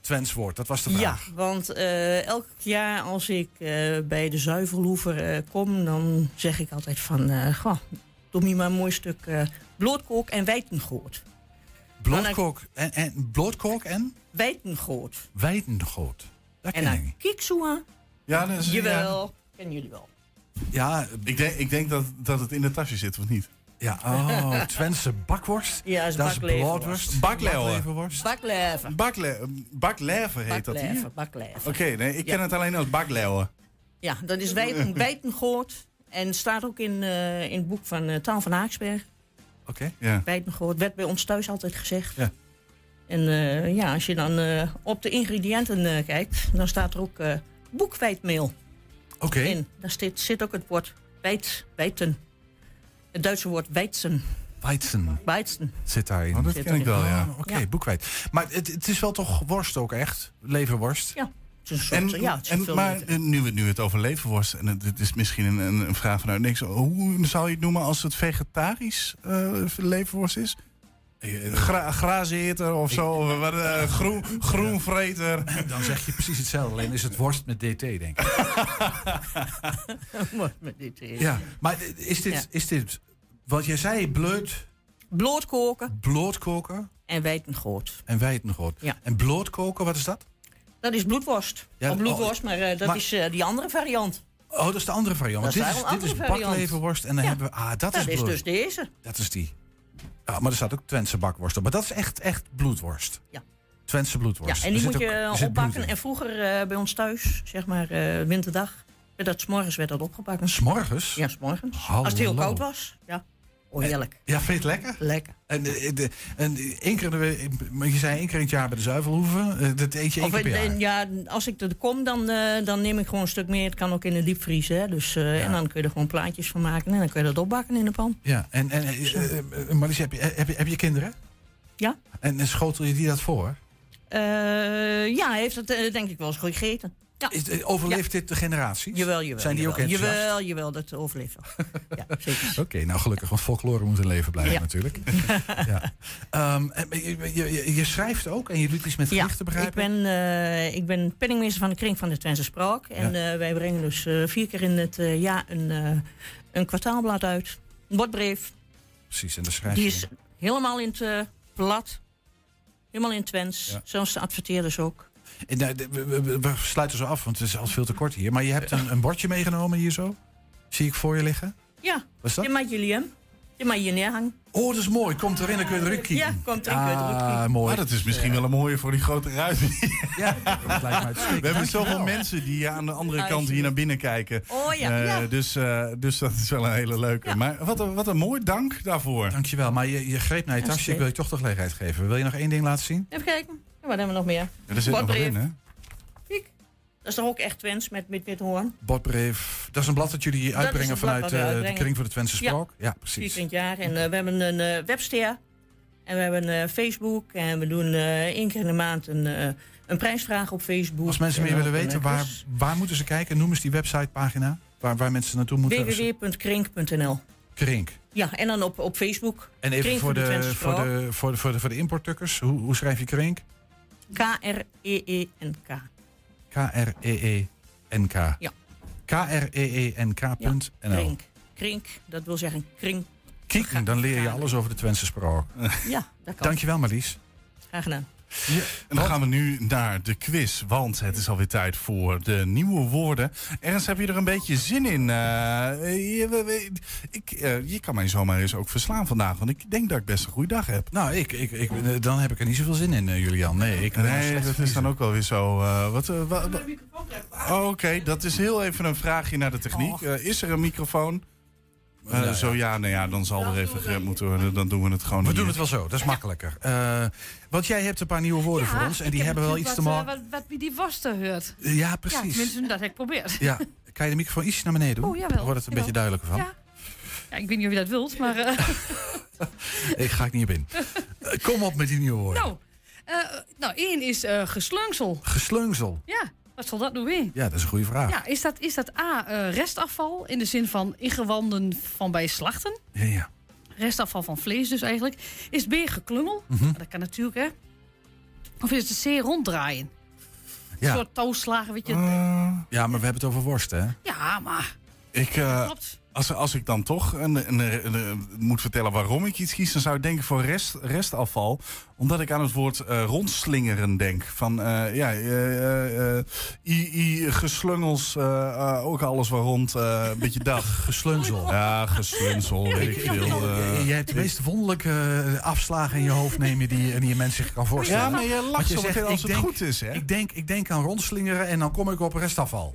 Twents woord? Dat was de Ja, vraag. want eh, elk jaar als ik eh, bij de zuivelhoever eh, kom, dan zeg ik altijd van, eh goh, doe me maar een mooi stuk eh blootkook en wijtengoot. Blootkook en, en, blootkook en Wijtengoot. wijtengoot. Dat En ken ik dan niet. kiksoa. Ja, dat is, Jawel, kennen jullie wel. Ja, Ik denk, ik denk dat, dat het in de tasje zit, of niet? ja oh, *laughs* Twentse bakworst. Ja, is dat is bakleverworst. blootworst. Bakleeuwen. Bakleverworst. Bakleven. Bakle bakleven heet dat hier? Oké, nee, ik ken Ja. het alleen als bakleeuwen. Ja, dat is wijten, *laughs* wijtengoot. En staat ook in, eh, in het boek van eh Taal van Haaksberg. Oké. Ja. Werd bij ons thuis altijd gezegd. Ja. En eh, ja, als je dan eh, op de ingrediënten eh, kijkt, dan staat er ook boekwijdmeel Oké. in. Daar zit, zit ook het woord wijd, wijten. Het Duitse woord weizen. Weizen Weizen. zit daarin. Oh, dat Zit ken ik wel, ja. Oké, Ja. boekwijd. Maar het, het is wel toch worst ook echt? Leverworst? Ja, En, ja, het is en, veel maar eh, nu we nu het over leverworst, en het, het is misschien een, een, vraag vanuit niks. Hoe zou je het noemen als het vegetarisch eh, leverworst is? Gra, grazeter of zo, of wat, eh, *laughs* groen, groenvreter. *laughs* Dan zeg je precies hetzelfde. Alleen is het worst met DT, denk ik. *laughs* Mooi met eh. Ja, maar is dit, Ja. is dit wat jij zei, bleut, Blootkoken blootkoken en wijtengoot. en wijtengoot. Ja. En blootkoken, wat is dat? Dat is bloedworst. Ja, Ja, bloedworst, oh, maar eh, dat maar- is eh, die andere variant. Oh, dat is de andere variant. Dat dit is is, dit is bakleverworst en dan Ja. hebben we... Ah, dat, Dat is is bloed. dus deze. Dat is die. Ja, maar er staat ook Twentse bakworst op. Maar dat is echt, echt bloedworst. Ja. Twentse bloedworst. Ja, en die moet je ook- eh, bloed opbakken. En vroeger bij ons thuis, zeg maar winterdag, werd dat s'morgens werd dat opgebakken. S'morgens? Ja, s'morgens. Als het heel koud was. Ja. Oh, heerlijk. Ja, vind je het lekker? Lekker. En, eh, de, en één keer, in de je zei één keer in het jaar bij de zuivelhoeve. eh, Dat eet je één Of, keer per jaar. eh, ja, als ik er kom, dan, dan neem ik gewoon een stuk meer. Het kan ook in de diepvries. Hè? Dus, En dan kun je er gewoon plaatjes van maken. En dan kun je dat opbakken in de pan. Ja, en, en Marlies, heb je, heb, je, heb je kinderen? Ja. En, en schotel je die dat voor? Ja, hij heeft het eh, denk ik wel eens gegeten. Ja. Is, eh, overleeft dit de generaties? Jawel, jawel. Zijn die ook jawel. enthousiast? Jawel, jawel, dat overleeft *laughs* ja, zeker. Oké, nou gelukkig, want folklore moet in leven blijven Ja. natuurlijk. *laughs* ja. Ehm, en je, je, schrijft ook en je doet iets met gedichten, begrijp ik ben, eh, ik ben penningmeester van de kring van de Twentse Spraak. En eh, wij brengen dus eh, vier keer in het eh, jaar een, eh, een kwartaalblad uit. Een bordbrief. Precies, en dan schrijf Die is helemaal in het eh, blad. Helemaal in Twents. Zelfs de adverteerders ook. En, eh, we, we- we sluiten zo af, want het is al veel te kort hier. Maar je hebt een, een bordje meegenomen hier zo. Zie ik voor je liggen. Ja, Wat is dat? die mag jullie hem. Die mag je neerhangen. Oh, dat is mooi. Komt erin, dan kun je erin kijken. Ja, komt erin, kun je erin Ah, mooi. Maar dat is misschien wel een mooie voor die grote ruiten. Ja, dat lijkt mij uitstekend. We hebben zoveel mensen die aan de andere Ah, kant hier naar binnen kijken. Oh ja, Eh, ja. Dus, eh, dus dat is wel een hele leuke. Maar wat een, wat een mooi dank daarvoor. Dankjewel, maar je, je greep naar je tasje. Ik wil je toch de gelegenheid geven. Wil je nog één ding laten zien? Even kijken. Wat hebben we nog meer? Ja, er zit nog in, hè? Dat is toch ook echt Twents met, met wit hoorn? Bordbrief. Dat is een blad dat jullie uitbrengen vanuit eh, de. Kring voor de Twentse Ja. Spraak. Ja, precies. het jaar. En eh, we hebben een eh, webster. En we hebben Facebook. En we doen één keer in de maand een, een prijsvraag op Facebook. Als mensen En meer willen weten, waar, waar moeten ze kijken? Noem eens die websitepagina. Waar, waar mensen naartoe moeten. www.krink.nl Krink. Ja, en dan op, op Facebook. En even voor de, voor, de, voor, de, voor, de, voor de importtukkers. Hoe, hoe schrijf je Krink? K-R-E-E-N-K. K-R-E-E-N-K. Ja. E K-R-E-E-N-K.nl. Krink. Krink, dat wil zeggen kring. Kijk, dan leer je alles over de Twentse spraak. Ja, dat kan. Dankjewel, Marlies. Graag gedaan. En dan gaan we nu naar de quiz, want het is alweer tijd voor de nieuwe woorden. Ernst, heb je er een beetje zin in? Eh, je, we- we- ik, eh, je kan mij zomaar eens ook verslaan vandaag, want ik denk dat ik best een goede dag heb. Nou, ik, ik, ik, eh, dan heb ik er niet zoveel zin in, Julian. Nee, ik ben Nee, dat is dan ook wel weer zo. eh, wat, eh, wa- wa- Oh, Oké, dat is heel even een vraagje naar de techniek. Is er een microfoon? Eh, Nou ja. Zo ja, nou ja, dan zal er even geremd moeten worden. Dan doen we het gewoon We doen het wel zo, dat is makkelijker. Eh, want jij hebt een paar nieuwe woorden voor ons. En die hebben wel iets te maken. Wat, wat wie die wasten hoort. Ja, Ja, precies. tenminste, dat heb ik geprobeerd. Ja, kan je de microfoon iets naar beneden doen? Oh, jawel. Dan wordt het een Jawel. beetje duidelijker van. Ja. Ja, ik weet niet of je dat wilt, maar... eh, *laughs* Ik ga ik niet op in. Eh, *laughs* Kom op met die nieuwe woorden. nou, eh, nou, één is eh geslungsel. Gesleungsel. Ja, wat zal dat nou weer? Ja, dat is een goede vraag. Ja, is dat, is dat A, eh, restafval in de zin van ingewanden van bij slachten? Ja, ja. Restafval van vlees dus eigenlijk. Is B, geklungel? Mhm. Dat kan natuurlijk, hè. Of is het C, ronddraaien? Ja. Een soort touwslagen, weet je. Ja, maar we hebben het over worst, hè? Ja, maar... Ik, eh, Klopt. Als, als ik dan toch een, een, een- een- moet vertellen waarom ik iets kies, dan zou ik denken voor rest, restafval. Omdat ik aan het woord eh, rondslingeren denk. Van eh, ja, eh, eh, eh, i, i, geslungels, ook alles waar rond, eh, een beetje dag. *laughs* Geslungsel. Ja, geslungsel, weet ik veel. eh. Jij hebt de meest wonderlijke afslagen in je hoofd nemen die, die een mens zich kan voorstellen. Ja, maar je lacht zo zegt, als het denk- goed is, hè? Ik denk, ik denk aan rondslingeren en dan kom ik op restafval.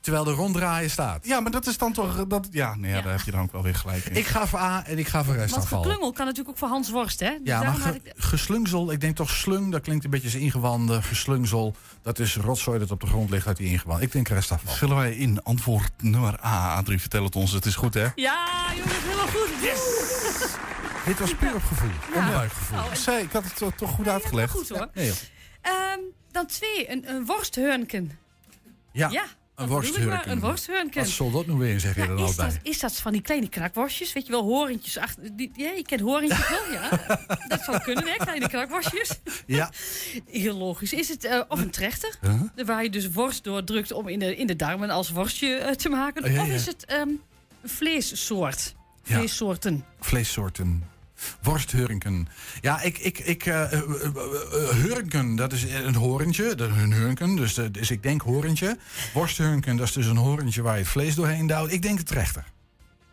Terwijl de ronddraaien staat. Ja, maar dat is dan toch... Dat, ja, nee, ja, daar heb je dan ook wel weer gelijk in. Ik ga voor A en ik ga voor Want restafval. geklungel kan natuurlijk ook voor Hans Worst, hè. Dus Ja, maar ge, ik- geslungsel, ik denk toch slung, dat klinkt een beetje als ingewanden. Geslungsel, dat is rotzooi dat op de grond ligt uit die ingewanden. Ik denk restafval. Vullen wij in antwoord nummer A. Adrie, vertel het ons. Het is goed, hè? Ja, jongens, helemaal goed. Dit was puur op gevoel, Ja. onderbuikgevoel. En- Zij, ik had het toch- toch goed uitgelegd. Goed hoor. Nee. Ehm, dan twee, een, een worsthurnken. Ja, Ja, een worsthurken. Een worsthurnken. Wat zal dat nu weer, zeg je Ja, er is, nou bij? dat, is dat van die kleine knakworstjes? Weet je wel, horentjes achter. Die, ja, je kent horentjes wel, ja. *laughs* Dat zou kunnen, hè, kleine knakworstjes. Ja. *laughs* Heel logisch. Is het, eh, of een trechter, Huh? waar je dus worst doordrukt om in de, in de darmen als worstje eh, te maken. Oh, ja, of is het ehm, een vleessoort? Vleessoorten. Vleessoorten. Worsthurken. Ja, ik, ik, ik, eh, hurken, dat is een horentje, dat is een hurken, dus ik denk horentje. Worsthurken, dat is dus een horentje waar je het vlees doorheen duwt. Ik denk het rechter.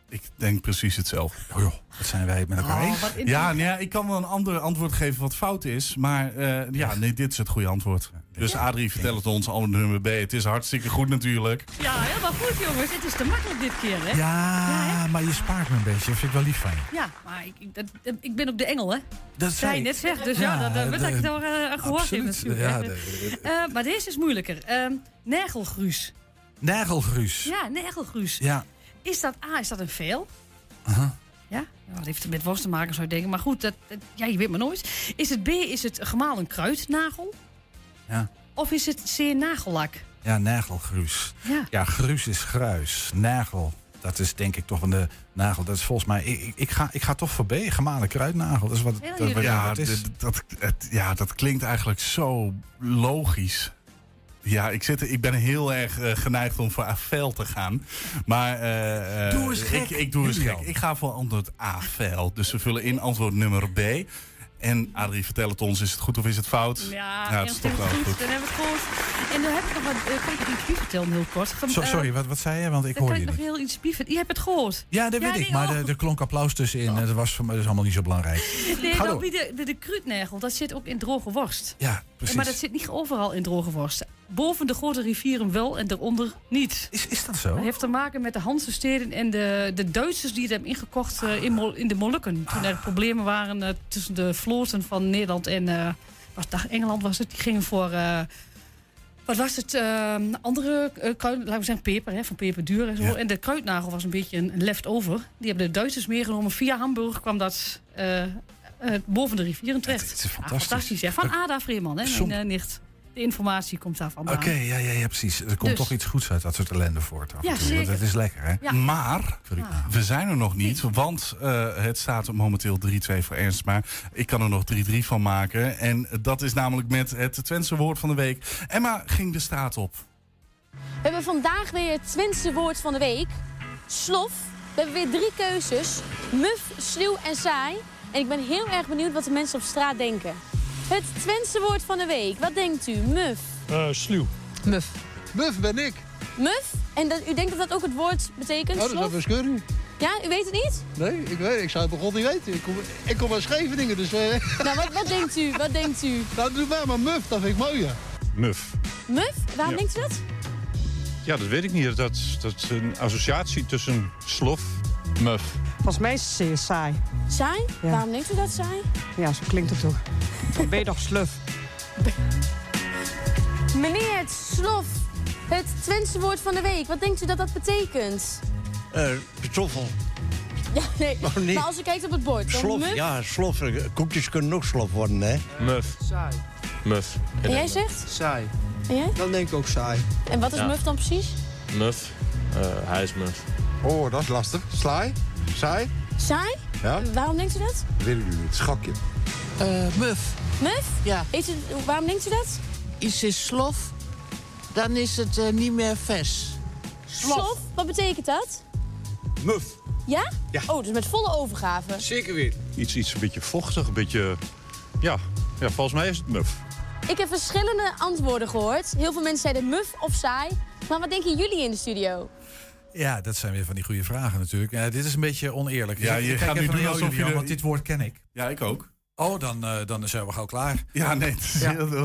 Ik denk precies hetzelfde. Oh joh, wat zijn wij met elkaar Oh, in- Ja, nou ja, ik kan wel een ander antwoord geven wat fout is. Maar eh, ja, nee, dit is het goede antwoord. Dus Adrie, vertel het ons, al nummer B. Het is hartstikke goed natuurlijk. Ja, helemaal goed jongens. Het is te makkelijk dit keer, hè? Ja, maar je spaart me een beetje. Dat vind ik wel lief van je. Ja, maar ik, ik, dat- ik ben ook de engel, hè? Dat Zij zei net zegt, dus ja, Ja, dat, dat, dat de- ik daar uh, aan gehoord absoluut. natuurlijk. Ja, de- Eh, maar deze is moeilijker. Ehm nergelgruus. Nagelgruus. Ja, nergelgruus. Ja. Is dat A, is dat een veel? Aha. Ja, dat heeft er met worst te maken, zou je denken. Maar goed, dat, dat- ja, je weet maar nooit. Is het B, is het gemalen kruidnagel? Ja. Of is het C, nagellak? Ja, nagelgruus. Ja. Ja, gruus is gruis. Nagel, dat is denk ik toch van de nagel. Dat is volgens mij... Ik, ik, ga, ik ga toch voor B, gemalen kruidnagel. Dat is wat, dat, wat, Ja, wat is. d- dat, het, ja, dat klinkt eigenlijk zo logisch. Ja, ik, zit, er- ik ben heel erg eh, geneigd om voor AFL te gaan. Maar eh, eh, Doe eens gek, Ik, ik doe eens gek. Ik ga voor antwoord AFL. Dus we vullen in antwoord nummer B. En Adrie, vertel het ons. Is het goed of is het fout? Ja, het is toch wel goed. goed. Dan hebben we het gehoord. En dan heb ik nog wat... kan ik nog iets vertellen, heel kort? Sorry, wat, wat zei je? Want ik dan hoorde ik je nog niet. heel iets bieven. Je hebt het gehoord. Ja, dat weet ik. Maar oh. er- klonk applaus tussenin. Dat, was voor mij, dat is allemaal niet zo belangrijk. Nee, Ga door. wie de, de, de kruidnagel, dat zit ook in droge worst. Ja, precies. Maar dat zit niet overal in droge worst. Boven de grote rivieren wel en daaronder niet. Is, is dat zo? Dat heeft te maken met de Hansensteden en de, de Duitsers die het hebben ingekocht eh, in, in de Molukken. Toen er problemen waren eh, tussen de vloten van Nederland en eh, was, Engeland was het. Die gingen voor... wat was het? eh, andere eh, kruid, laten we zeggen peper, hè, van peperduur en zo. En de kruidnagel was een beetje een, leftover. Die hebben de Duitsers meegenomen. Via Hamburg kwam dat boven de rivieren terecht. Het is Ja, fantastisch. fantastisch, hè? Van Ada Vreeman, hè, Som- mijn eh, nicht. De informatie komt daar vandaan. Oké, ja, ja, ja, precies. Er komt Dus- toch iets goeds uit dat soort ellende voort. af en Ja, toe, zeker. Het is lekker, hè? Ja. Maar we zijn er nog niet, want eh, het staat momenteel 3-2 voor Ernst. Maar ik kan er nog 3-3 van maken. En dat is namelijk met het Twentse woord van de week. Emma ging de straat op. We hebben vandaag weer het Twentse woord van de week. Slof. We hebben weer drie keuzes. Muf, sluw en saai. En ik ben heel erg benieuwd wat de mensen op straat denken. Het Twentse woord van de week. Wat denkt u? Muf. Uh, sluw. Muf. Muf ben ik. Muf? En dat, u denkt dat dat ook het woord betekent? Nou, dat is scheuren. Ja, u weet het niet? Nee, ik weet Ik zou het begon niet weten. Ik kom, ik kom uit Scheveningen, dus... eh, *laughs* Nou, wat, wat denkt u? Wat denkt u? nou, doe maar maar muf. Dat vind ik mooier. Muf. Muf? Waarom Ja. denkt u dat? Ja, dat weet ik niet. Dat, dat is een associatie tussen slof, muf. Volgens mij is het zeer saai. Saai? Ja. Waarom denkt u dat saai? Ja, zo klinkt het toch. Dan ben je toch sluf. Meneer het slof. Het Twentse woord van de week. Wat denkt u dat dat betekent? Eh Pitoffel. Ja, nee. *laughs* Oh, nee. Maar als u kijkt op het bord, dan Slof, muf. ja, slof. Eh, Koekjes kunnen ook slof worden, hè? Muf. Saai. Muf. En jij zegt? Saai. En jij? Dan denk ik ook saai. En wat is Ja. muf dan precies? Muf. hij is muf. Oh, dat is lastig. Slaai? Saai? Saai? Ja? Waarom denkt u dat? Weet ik niet. Schokje. muf. Muf? Ja. Heeft u, waarom denkt u dat? Iets is slof, dan is het eh, niet meer vers. Slof? Wat betekent dat? Muf. Ja? Ja. Oh, dus met volle overgave. Zeker weer. Iets, iets een beetje vochtig, een beetje... Ja, ja volgens mij is het muf. Ik heb verschillende antwoorden gehoord. Heel veel mensen zeiden muf of saai. Maar wat denken jullie in de studio? Ja, dat zijn weer van die goede vragen natuurlijk. Ja, dit is een beetje oneerlijk. Ja, Ik- je gaat nu doen jou, alsof je er- want dit woord ken ik. Ja, ik ook. Oh, dan, eh, dan zijn we gauw klaar. Ja, nee, het is,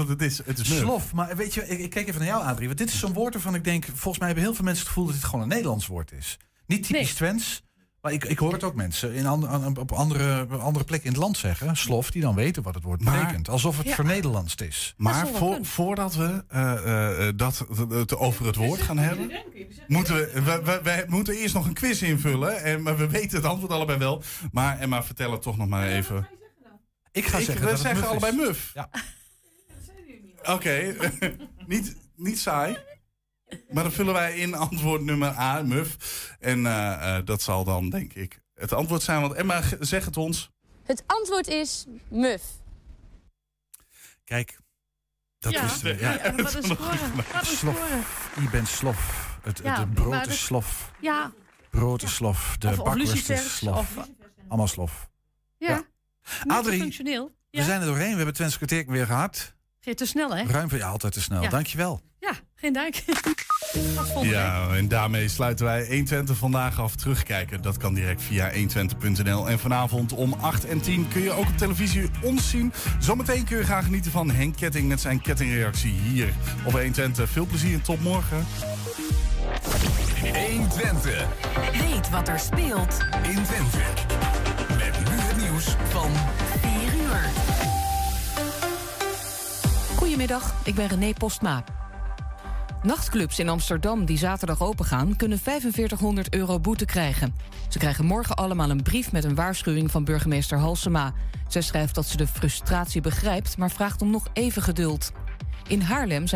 het is, het is. Slof, maar weet je, ik, ik kijk even naar jou, Adrie. Want dit is zo'n woord waarvan ik denk... Volgens mij hebben heel veel mensen het gevoel dat dit gewoon een Nederlands woord is. Niet typisch Twents. Maar ik, ik hoor het ook mensen in an- an- op andere, andere plekken in het land zeggen. Slof, die dan weten wat het woord Maar- betekent. Alsof het Ja. vernederlandst is. Maar voor, voordat we eh, eh, dat het over het woord gaan hebben, moeten we, we, moeten eerst nog een quiz invullen. En, maar we weten het antwoord allebei wel. Maar Emma, vertel het toch nog maar even. Ik ga zeggen we dat het zeggen allebei muf. Ja. Oké, *laughs* niet, niet saai. Maar dan vullen wij in antwoord nummer A, muf. En eh, eh, dat zal dan, denk ik, het antwoord zijn. Want Emma, zeg het ons. Het antwoord is muf. Kijk, dat Ja. is de... Ja, *laughs* wat een score. Slof. Je bent slof. Het, Ja, het brood is slof. Ja, Brood is slof. De bakwurst is slof. of- Allemaal slof. ja. Adrie, functioneel. We zijn er doorheen. We hebben Twents kwartier weer gehad. Geet te snel, hè? Ruim voor je altijd te snel. Ja. Dankjewel. *laughs* Ja, Geen en daarmee sluiten wij 120 vandaag af. Terugkijken, dat kan direct via 120.nl. En vanavond om 8 en 10 kun je ook op televisie ons zien. Zometeen kun je gaan genieten van Henk Ketting met zijn kettingreactie hier op 120. Veel plezier en tot morgen. 120. Weet wat er speelt in Twente. Met nu het nieuws van 4 uur. Goedemiddag, ik ben René Postma. Nachtclubs in Amsterdam die zaterdag opengaan... kunnen 4500 euro boete krijgen. Ze krijgen morgen allemaal een brief met een waarschuwing van burgemeester Halsema. Zij schrijft dat ze de frustratie begrijpt, maar vraagt om nog even geduld. In Haarlem zijn